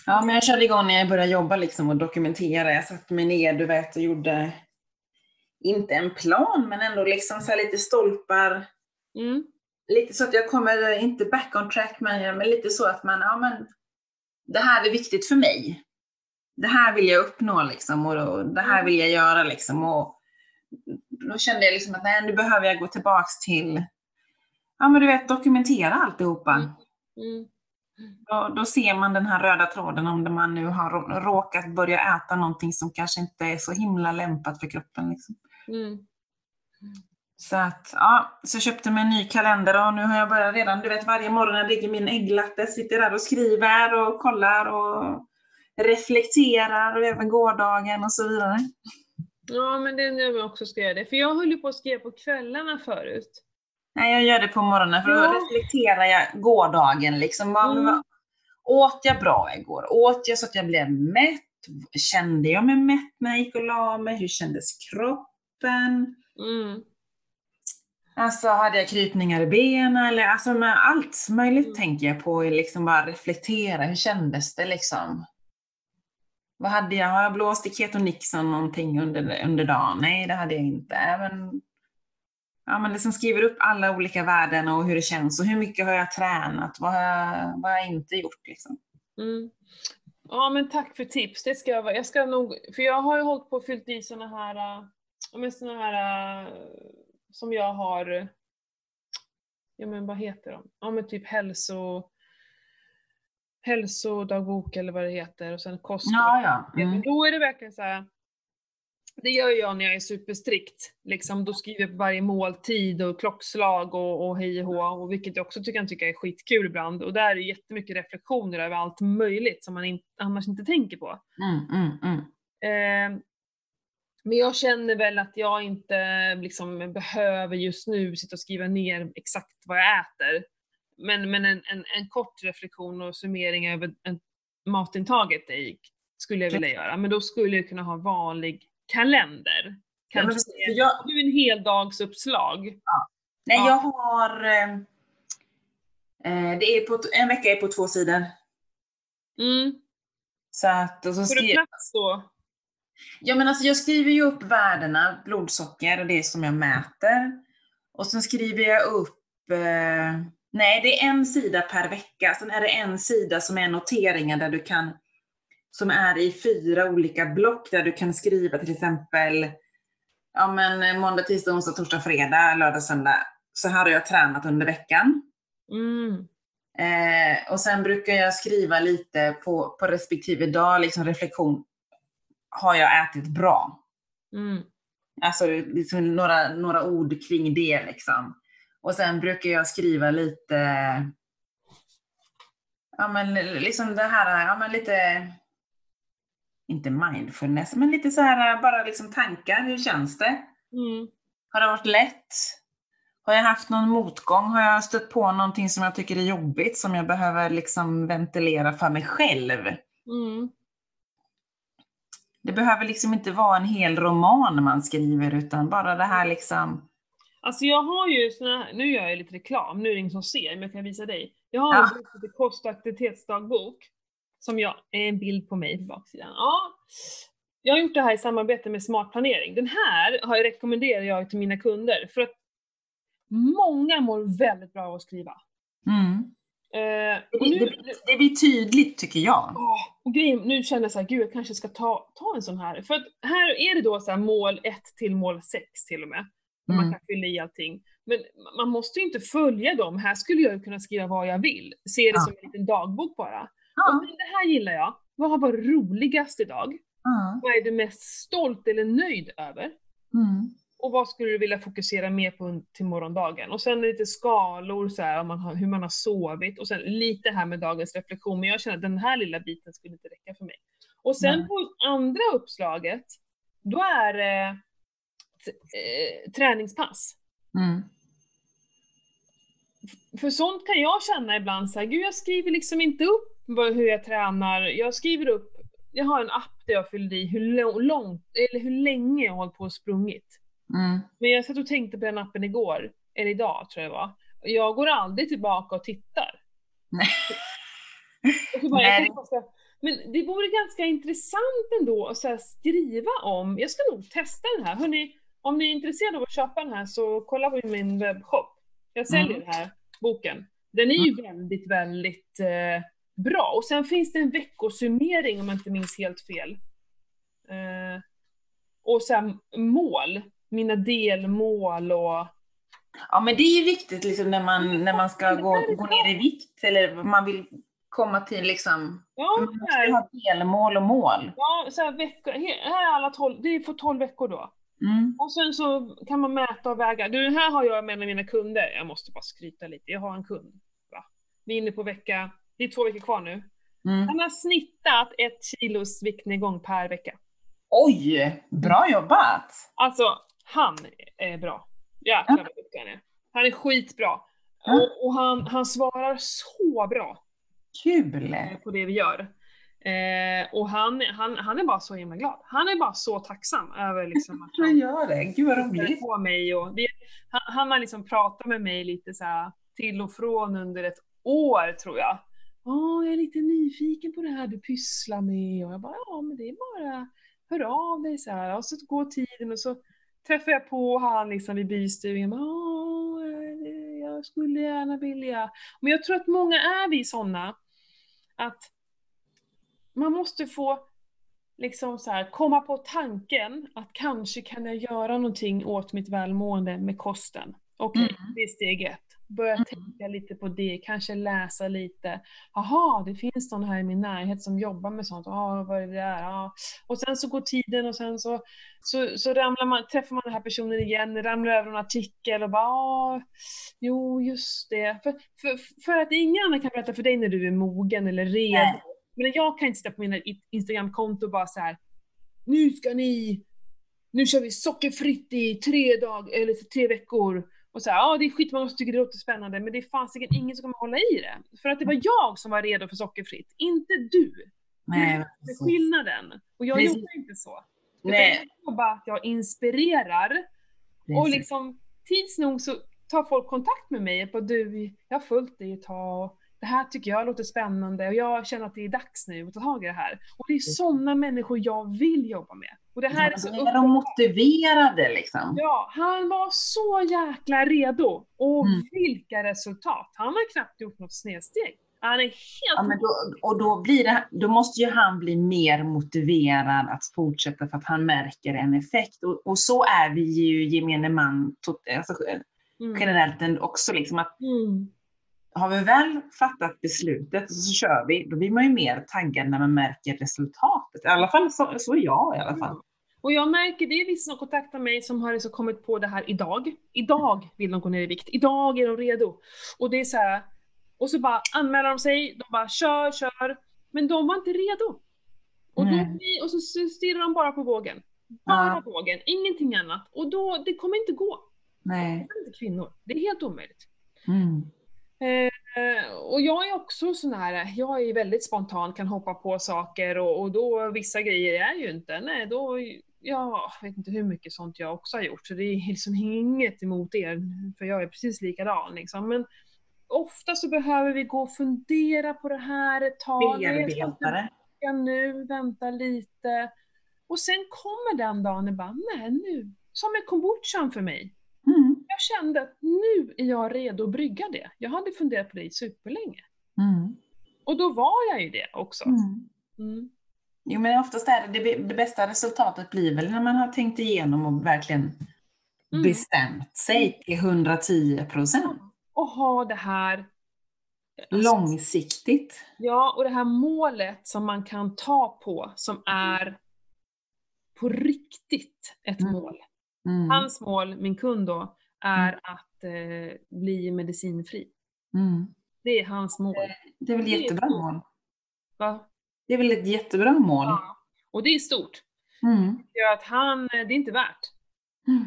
Ja, men jag körde igång när jag började jobba liksom och dokumentera. Jag satte mig ner, du vet, och gjorde, inte en plan, men ändå liksom så lite stolpar. Mm. Lite så att jag kommer, inte back on track, men, men lite så att man, ja men, det här är viktigt för mig. Det här vill jag uppnå liksom och då, det här vill jag göra liksom. Och då kände jag liksom att nej, nu behöver jag gå tillbaks till, ja men du vet, dokumentera alltihopa. Mm. Då, då ser man den här röda tråden om man nu har rå- råkat börja äta någonting som kanske inte är så himla lämpat för kroppen. Liksom. Mm. Så att, ja, så köpte mig en ny kalender och nu har jag börjat redan, du vet varje morgon när jag dricker min ägglatte, sitter där och skriver och kollar och reflekterar och även gårdagen och så vidare. Ja men det är nu jag också ska göra det. För jag höll ju på att skriva på kvällarna förut. Nej, jag gör det på morgonen för då Ja. reflekterar jag gårdagen. Liksom. Mm. åt jag bra igår? Åt jag så att jag blev mätt? Kände jag mig mätt när jag gick och la mig? Hur kändes kroppen? Mm. Alltså hade jag krypningar i benen? Eller, alltså med allt möjligt Mm. tänker jag på. Liksom bara reflektera. Hur kändes det liksom? Vad hade jag? Har jag blåst i Keto Nixon någonting under, under dagen? Nej, det hade jag inte. Men, ja, men liksom skriver upp alla olika värden och hur det känns och hur mycket har jag tränat? Vad har jag, vad har jag inte gjort? Liksom? Mm. Ja men tack för tips, det ska jag, jag ska nog, för jag har ju hållit på och fyllt i såna här, äh, ja, men såna här äh, som jag har, ja men vad heter de? Ja men typ hälso, hälsodagbok eller vad det heter och sen kost. Ja, ja. Mm. Då är det verkligen så här. Det gör jag när jag är superstrikt. Liksom, då skriver jag på varje måltid och klockslag och, och hej och hå, och vilket jag också tycker, kan tycka är skitkul ibland. Och där är det jättemycket reflektioner över allt möjligt som man in, annars inte tänker på. Mm, mm, mm. Eh, men jag känner väl att jag inte liksom behöver just nu sitta och skriva ner exakt vad jag äter. Men, men en, en, en kort reflektion och summering över en, matintaget i, skulle jag vilja göra. Men då skulle jag kunna ha vanlig kalender. Ja, Kanske precis, för jag, du en heldagsuppslag. nej, Ja. jag har... Eh, eh, det är på, en vecka är på två sidor. Mm. Så att, och så Får du plats då? ja, men alltså jag skriver ju upp värdena, blodsocker och det som jag mäter. Och sen skriver jag upp, eh, nej det är en sida per vecka. Sen är det en sida som är noteringar där du kan, som är i fyra olika block där du kan skriva till exempel, ja men eh, måndag, tisdag, onsdag, torsdag, fredag, lördag, söndag. Så här har jag tränat under veckan. Mm. Eh, och sen brukar jag skriva lite på, på respektive dag, liksom reflektion. Har jag ätit bra? Mm. Alltså liksom några, några ord kring det liksom. Och sen brukar jag skriva lite, ja men liksom det här, ja men lite, inte mindfulness, men lite så här bara liksom tankar, hur känns det? Mm. Har det varit lätt? Har jag haft någon motgång? Har jag stött på någonting som jag tycker är jobbigt som jag behöver liksom ventilera för mig själv? Mm. Det behöver liksom inte vara en hel roman man skriver utan bara det här liksom, Alltså jag har ju såna här, nu gör jag lite reklam, nu är det ingen som ser, men jag kan visa dig. Jag har Ja. en bok som som jag, en bild på mig på baksidan. Ja. Jag har gjort det här i samarbete med Smart Planering. Den här har jag rekommenderar jag till mina kunder, för att många mår väldigt bra av att skriva. mm. Eh, det, nu, det, det blir tydligt tycker jag. Och grejen, nu känner jag så här, gud jag kanske ska ta, ta en sån här. För att här är det då så här mål 1 till mål 6 till och med. Där Man Mm. kan fylla i allting. Men man måste ju inte följa dem. Här skulle jag kunna skriva vad jag vill. Se det Ja. som en liten dagbok bara. Ja, det här gillar jag. Vad har varit roligast idag? ja, Vad är du mest stolt eller nöjd över? mm. Och vad skulle du vilja fokusera mer på till morgondagen? Och sen lite skalor, så här, man har, hur man har sovit. Och sen lite här med dagens reflektion. Men jag känner att den här lilla biten skulle inte räcka för mig. Och sen Nej. på andra uppslaget, då är det t- eh, träningspass. Mm. För sånt kan jag känna ibland så här, gud jag skriver liksom inte upp hur jag tränar. Jag skriver upp, jag har en app där jag fyller i hur långt, eller hur länge jag har hållit på och sprungit. Mm. Men jag satt och tänkte på den appen igår, eller idag tror jag det var. Jag går aldrig tillbaka och tittar. <laughs> Nej. Och bara, Nej. tänkte men det vore ganska intressant ändå att så skriva om, jag ska nog testa den här. Hörrni, om ni är intresserade av att köpa den här så kolla på min webbshop. Jag säljer Mm. den här boken. Den är ju väldigt, väldigt eh, bra. Och sen finns det en veckosummering om jag inte minns helt fel. Eh, och sen mål, mina delmål och Ja men det är ju viktigt liksom när man, när man ska gå, gå ner i vikt eller man vill komma till liksom, ja, man måste här, ha delmål och mål. ja så här, veckor, här är alla 12, det är för 12 veckor då. Mm. Och sen så kan man mäta och väga. Du, här har jag med mina kunder. Jag måste bara skryta lite. Jag har en kund. Va? Vi är inne på vecka, det är två veckor kvar nu. Mm. Han har snittat ett kilos viktnedgång per vecka. Oj, bra jobbat! Alltså, han är bra. Jäklar vad duktig han är. Han är skitbra. Ja. Och, och han, han svarar så bra Kul! eh, på det vi gör. Eh, och han, han, han är bara så himla glad. Han är bara så tacksam över liksom att han gör det. Gud vad roligt. på mig. Och det, han, han har liksom pratat med mig lite så här till och från under ett år tror jag. Ja, jag är lite nyfiken på det här du pysslar med. Och jag bara, ja men det är bara, hör av dig så här. Och så går tiden och så träffar jag på han liksom vid bystugan. Ja, jag skulle gärna vilja. Men jag tror att många är vi sådana att man måste få liksom så här, komma på tanken att kanske kan jag göra någonting åt mitt välmående med kosten. Okej, Mm. det är steg ett. Börja Mm. tänka lite på det, kanske läsa lite. Jaha, det finns någon här i min närhet som jobbar med sånt. Ja, vad är det där? Ja. Och sen så går tiden och sen så, så, så ramlar man, träffar man den här personen igen, ramlar över en artikel och bara ja, jo just det. För, för, för att ingen annan kan berätta för dig när du är mogen eller redo. Nej. Men jag kan inte sitta på mina Instagramkonto och bara så här. Nu ska ni, nu kör vi sockerfritt i tre dagar eller tre veckor. Och så här, ja det är skitmånga som tycker det låter spännande men det är fasiken ingen som kommer hålla i det. För att det var jag som var redo för sockerfritt, inte du. Nej, Det är skillnaden. Och jag Precis. jobbar inte så. Nej. Jag jobbar att jag inspirerar och precis. liksom tids nog så tar folk kontakt med mig och bara du, jag har följt dig ett tag och det här tycker jag låter spännande och jag känner att det är dags nu att ta tag i det här. Och det är sådana människor jag vill jobba med. Och det här är så de motiverade liksom. Ja, han var så jäkla redo. Och Mm. vilka resultat! Han har knappt gjort något snedsteg. Han är helt... Ja, men då, och då, blir det, då måste ju han bli mer motiverad att fortsätta för att han märker en effekt. Och, och så är vi ju gemene man alltså, Mm. generellt också. Liksom, att Mm. Har vi väl fattat beslutet och så kör vi, då blir man ju mer taggad när man märker resultatet. I alla fall så, så är jag i alla fall. Och jag märker, det är vissa som kontaktar mig som har liksom kommit på det här idag. Idag vill de gå ner i vikt. Idag är de redo. Och det är så här, och så bara anmäler de sig, de bara kör, kör. Men de var inte redo. Och, då, och så stirrar de bara på vågen. Bara Ja. vågen, ingenting annat. Och då, det kommer inte gå. Nej. Det är inte kvinnor. Det är helt omöjligt. Mm. Eh, och jag är också sån här, jag är väldigt spontan, kan hoppa på saker och, och då vissa grejer är ju inte, nej då, ja, jag vet inte hur mycket sånt jag också har gjort, så det är liksom inget emot er, för jag är precis likadan liksom. Men ofta så behöver vi gå och fundera på det här Bearbetare. börja nu, vänta lite. Och sen kommer den dagen bara, nej nu, som med kombuchan för mig. Mm. Jag kände att nu är jag redo att brygga det. Jag hade funderat på det i superlänge. Mm. Och då var jag ju det också. Mm. Mm. Jo men oftast är det, det, det bästa resultatet blir väl när man har tänkt igenom och verkligen Mm. bestämt sig till 110 procent. Och ha det här Långsiktigt. Ja, och det här målet som man kan ta på som är på riktigt ett Mm. mål. Mm. Hans mål, min kund då, är att eh, bli medicinfri. Mm. Det är hans mål. Det är väl är jättebra mål. Va? Det är väl ett jättebra mål. Ja. Och det är stort. Mm. Det gör att han, det är inte värt. Mm.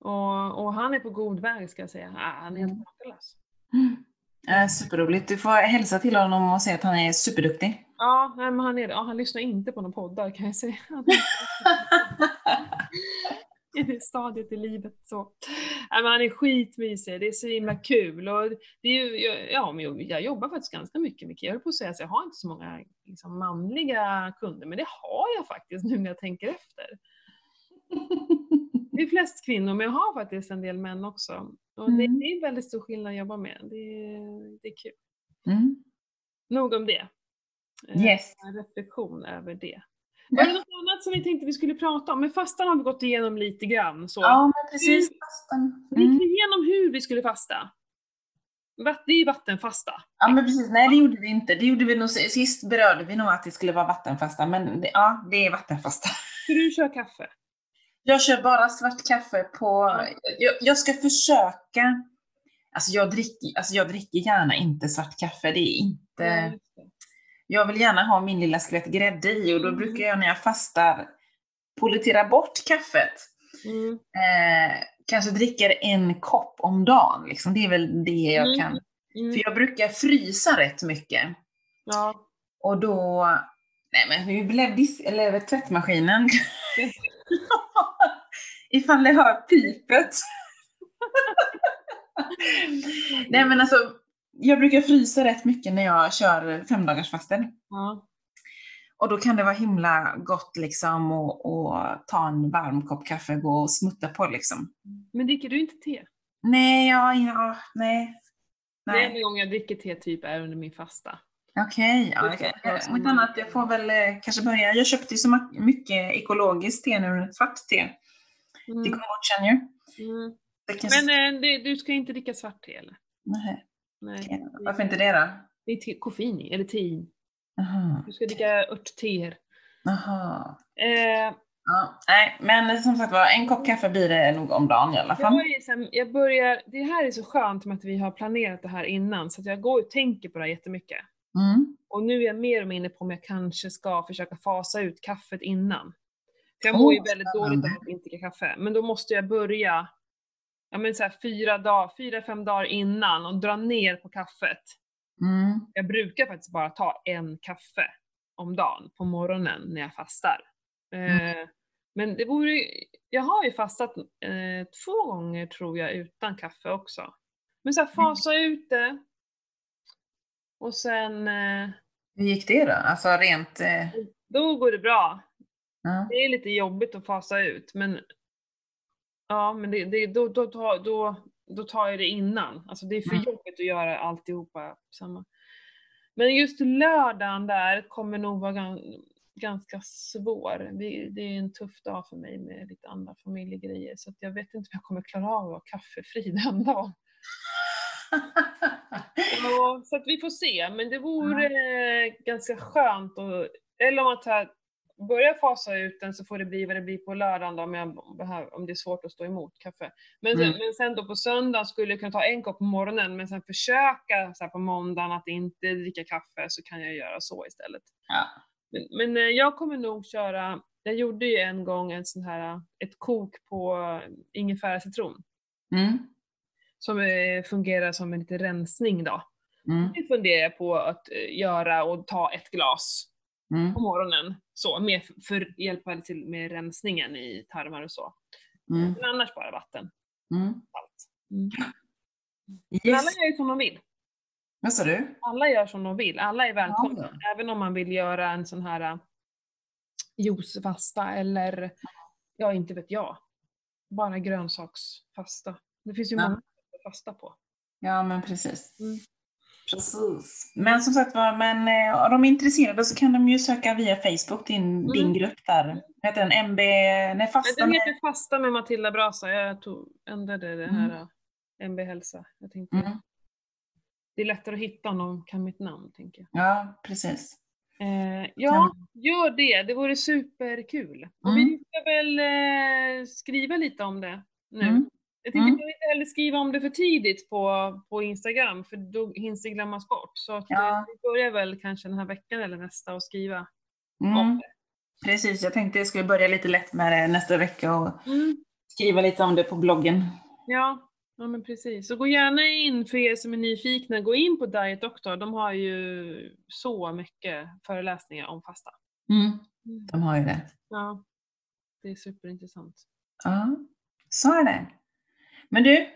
Och, och han är på god väg ska jag säga. Ah, han är helt Mm. makalös. Mm. Äh, superroligt. Du får hälsa till honom och säga att han är superduktig. Ja, nej, men han, är, ja, han lyssnar inte på några poddar kan jag säga. <laughs> <laughs> <laughs> I det stadiet i livet så. Nej, men han är skitmysig, det är så himla kul. Och det är ju, ja, men jag, jobbar faktiskt ganska mycket med Jag höll på att säga att jag har inte så många liksom, manliga kunder, men det har jag faktiskt nu när jag tänker efter. Det är flest kvinnor, men jag har faktiskt en del män också. Och det, Mm. är väldigt stor skillnad att jobba med. Det, det är kul. Mm. Nog om det. Eh, Yes. En reflektion över det. Var det något annat som vi tänkte vi skulle prata om? Men fastan har vi gått igenom lite grann. Så. Ja, men precis. Fastan. Vi gick Mm. igenom hur vi skulle fasta. Det är ju vattenfasta. Ja, men precis. Nej, det gjorde vi inte. Det gjorde vi nog, sist berörde vi nog att det skulle vara vattenfasta, men det, ja, det är vattenfasta. Ska du köra kaffe? Jag kör bara svart kaffe på... Jag, jag ska försöka... Alltså jag, dricker, alltså jag dricker gärna inte svart kaffe. Det är inte... Det. Jag vill gärna ha min lilla skvätt grädde i och då Mm. brukar jag när jag fastar pollettera bort kaffet. Mm. Eh, kanske dricker en kopp om dagen. Liksom. Det är väl det jag Mm. kan. Mm. För jag brukar frysa rätt mycket. Ja. Och då... Nej men hur blev disk... eller tvättmaskinen? <laughs> Ifall det hör pipet. <laughs> Nej men alltså, jag brukar frysa rätt mycket när jag kör femdagarsfasten. Ja. Och då kan det vara himla gott liksom att och ta en varm kopp kaffe och gå och smutta på liksom. Men dricker du inte te? Nej, ja, ja, nej. Det Nej. enda gången jag dricker te typ är under min fasta. Okej, det, som- Om inte annat, jag får väl eh, kanske börja. Jag köpte ju så mycket ekologiskt te nu, svart te. Det Mm. kommer bort sen ju. Mm. Det kanske... Men eh, det, du ska inte dricka svart te eller? Nej, Nej. Varför inte det då? Det är te, koffein i, eller tein. Jaha. Du ska dricka örtteer. Jaha. Eh, Ja, nej, men som sagt var, en kopp kaffe blir det nog om dagen i alla jag, fall. är sen, jag börjar, det här är så skönt med att vi har planerat det här innan, så att jag går och tänker på det här jättemycket. Mm. Och nu är jag mer och mer inne på om jag kanske ska försöka fasa ut kaffet innan. För jag mår ju Åh, väldigt dåligt av att inte dricka kaffe. Men då måste jag börja ja, men så här, fyra, dag, fyra, fem dagar innan och dra ner på kaffet. Mm. Jag brukar faktiskt bara ta en kaffe om dagen på morgonen när jag fastar. Eh, men det vore, jag har ju fastat eh, två gånger tror jag utan kaffe också. Men så här, fasa ut det. Och sen, eh, Hur gick det då? Alltså rent... Eh, då går det bra. ja. Det är lite jobbigt att fasa ut men Ja men det, det, då, då, tar- då, då tar jag det innan. Alltså det är för Mm. jobbigt att göra alltihopa samma. Men just lördagen där kommer nog vara gan, ganska svår. Vi, det är en tuff dag för mig med lite andra familjegrejer så jag vet inte om jag kommer klara av att vara kaffefri <laughs> den dagen. <laughs> Ja, så att vi får se, men det vore eh, ganska skönt att, eller om man tar, börjar fasa ut den så får det bli vad det blir på lördagen då, om, jag behöver, om det är svårt att stå emot kaffe. Men, sen, Mm. men sen då på söndagen skulle jag kunna ta en kopp på morgonen men sen försöka så på måndagen att inte dricka kaffe så kan jag göra så istället. Ja. Men, men eh, jag kommer nog köra, jag gjorde ju en gång en sån här, ett kok på eh, ingefära citron Mm. som eh, fungerar som en liten rensning då. Mm. Det funderar jag på att göra och ta ett glas Mm. på morgonen. Så, med, för hjälpa till med rensningen i tarmar och så. Mm. Men annars bara vatten. Mm. Allt. Mm. Men alla Yes. gör ju som de vill. Vad sa du? Alla gör som de vill. Alla är välkomna. Ja. Även om man vill göra en sån här uh, juicefasta eller, ja inte vet jag, bara grönsaksfasta. Det finns ju Ja. många sätt att fasta på. Ja, men precis. Mm. Precis. Men som sagt var, men eh, om de är intresserade så kan de ju söka via Facebook, din, din grupp där. Heter den? MB... Nej, fasta den med... heter Fasta med Matilda Brasa. Jag tog, ändrade det här uh, MB Hälsa. Jag tänkte, Mm. det är lättare att hitta om de kan mitt namn, tänker jag. Ja, precis. Eh, ja, gör det. Det vore superkul. Och Mm. vi ska väl eh, skriva lite om det nu. Mm. Jag tänker Mm. mm. inte heller skriva om det för tidigt på, på Instagram, för då hinns det glömmas bort. Så att, Ja. eh, vi börjar väl kanske den här veckan eller nästa och skriva om Mm. det. Precis, jag tänkte jag skulle börja lite lätt med det nästa vecka och Mm. skriva lite om det på bloggen. Ja, ja men precis. Så gå gärna in, för er som är nyfikna, gå in på Diet Doctor. De har ju så mycket föreläsningar om fasta. Mm. De har ju det. Ja, det är superintressant. Ja, så är det. Men du,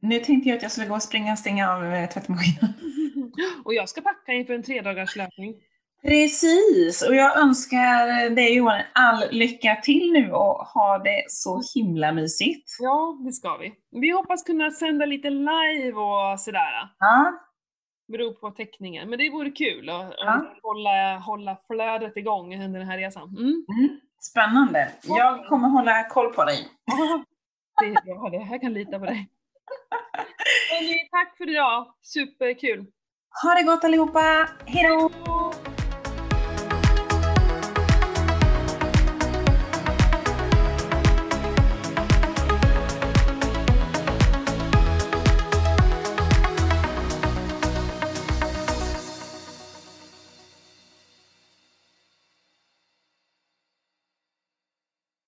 nu tänkte jag att jag skulle gå och springa och stänga av eh, tvättmaskinen. <laughs> Och jag ska packa inför en tredagars löpning. Precis, och jag önskar dig Johan all lycka till nu och ha det så himla mysigt. Ja, det ska vi. Vi hoppas kunna sända lite live och sådär. Ja, Beror på täckningen. Men det vore kul att Ja. hålla, hålla flödet igång under den här resan. Mm. mm. Spännande. Jag kommer hålla koll på dig. <laughs> Det är bra det. Jag kan lita på dig. <laughs> Tack för idag. Superkul. Ha det gott allihopa. Hej då! Hej då!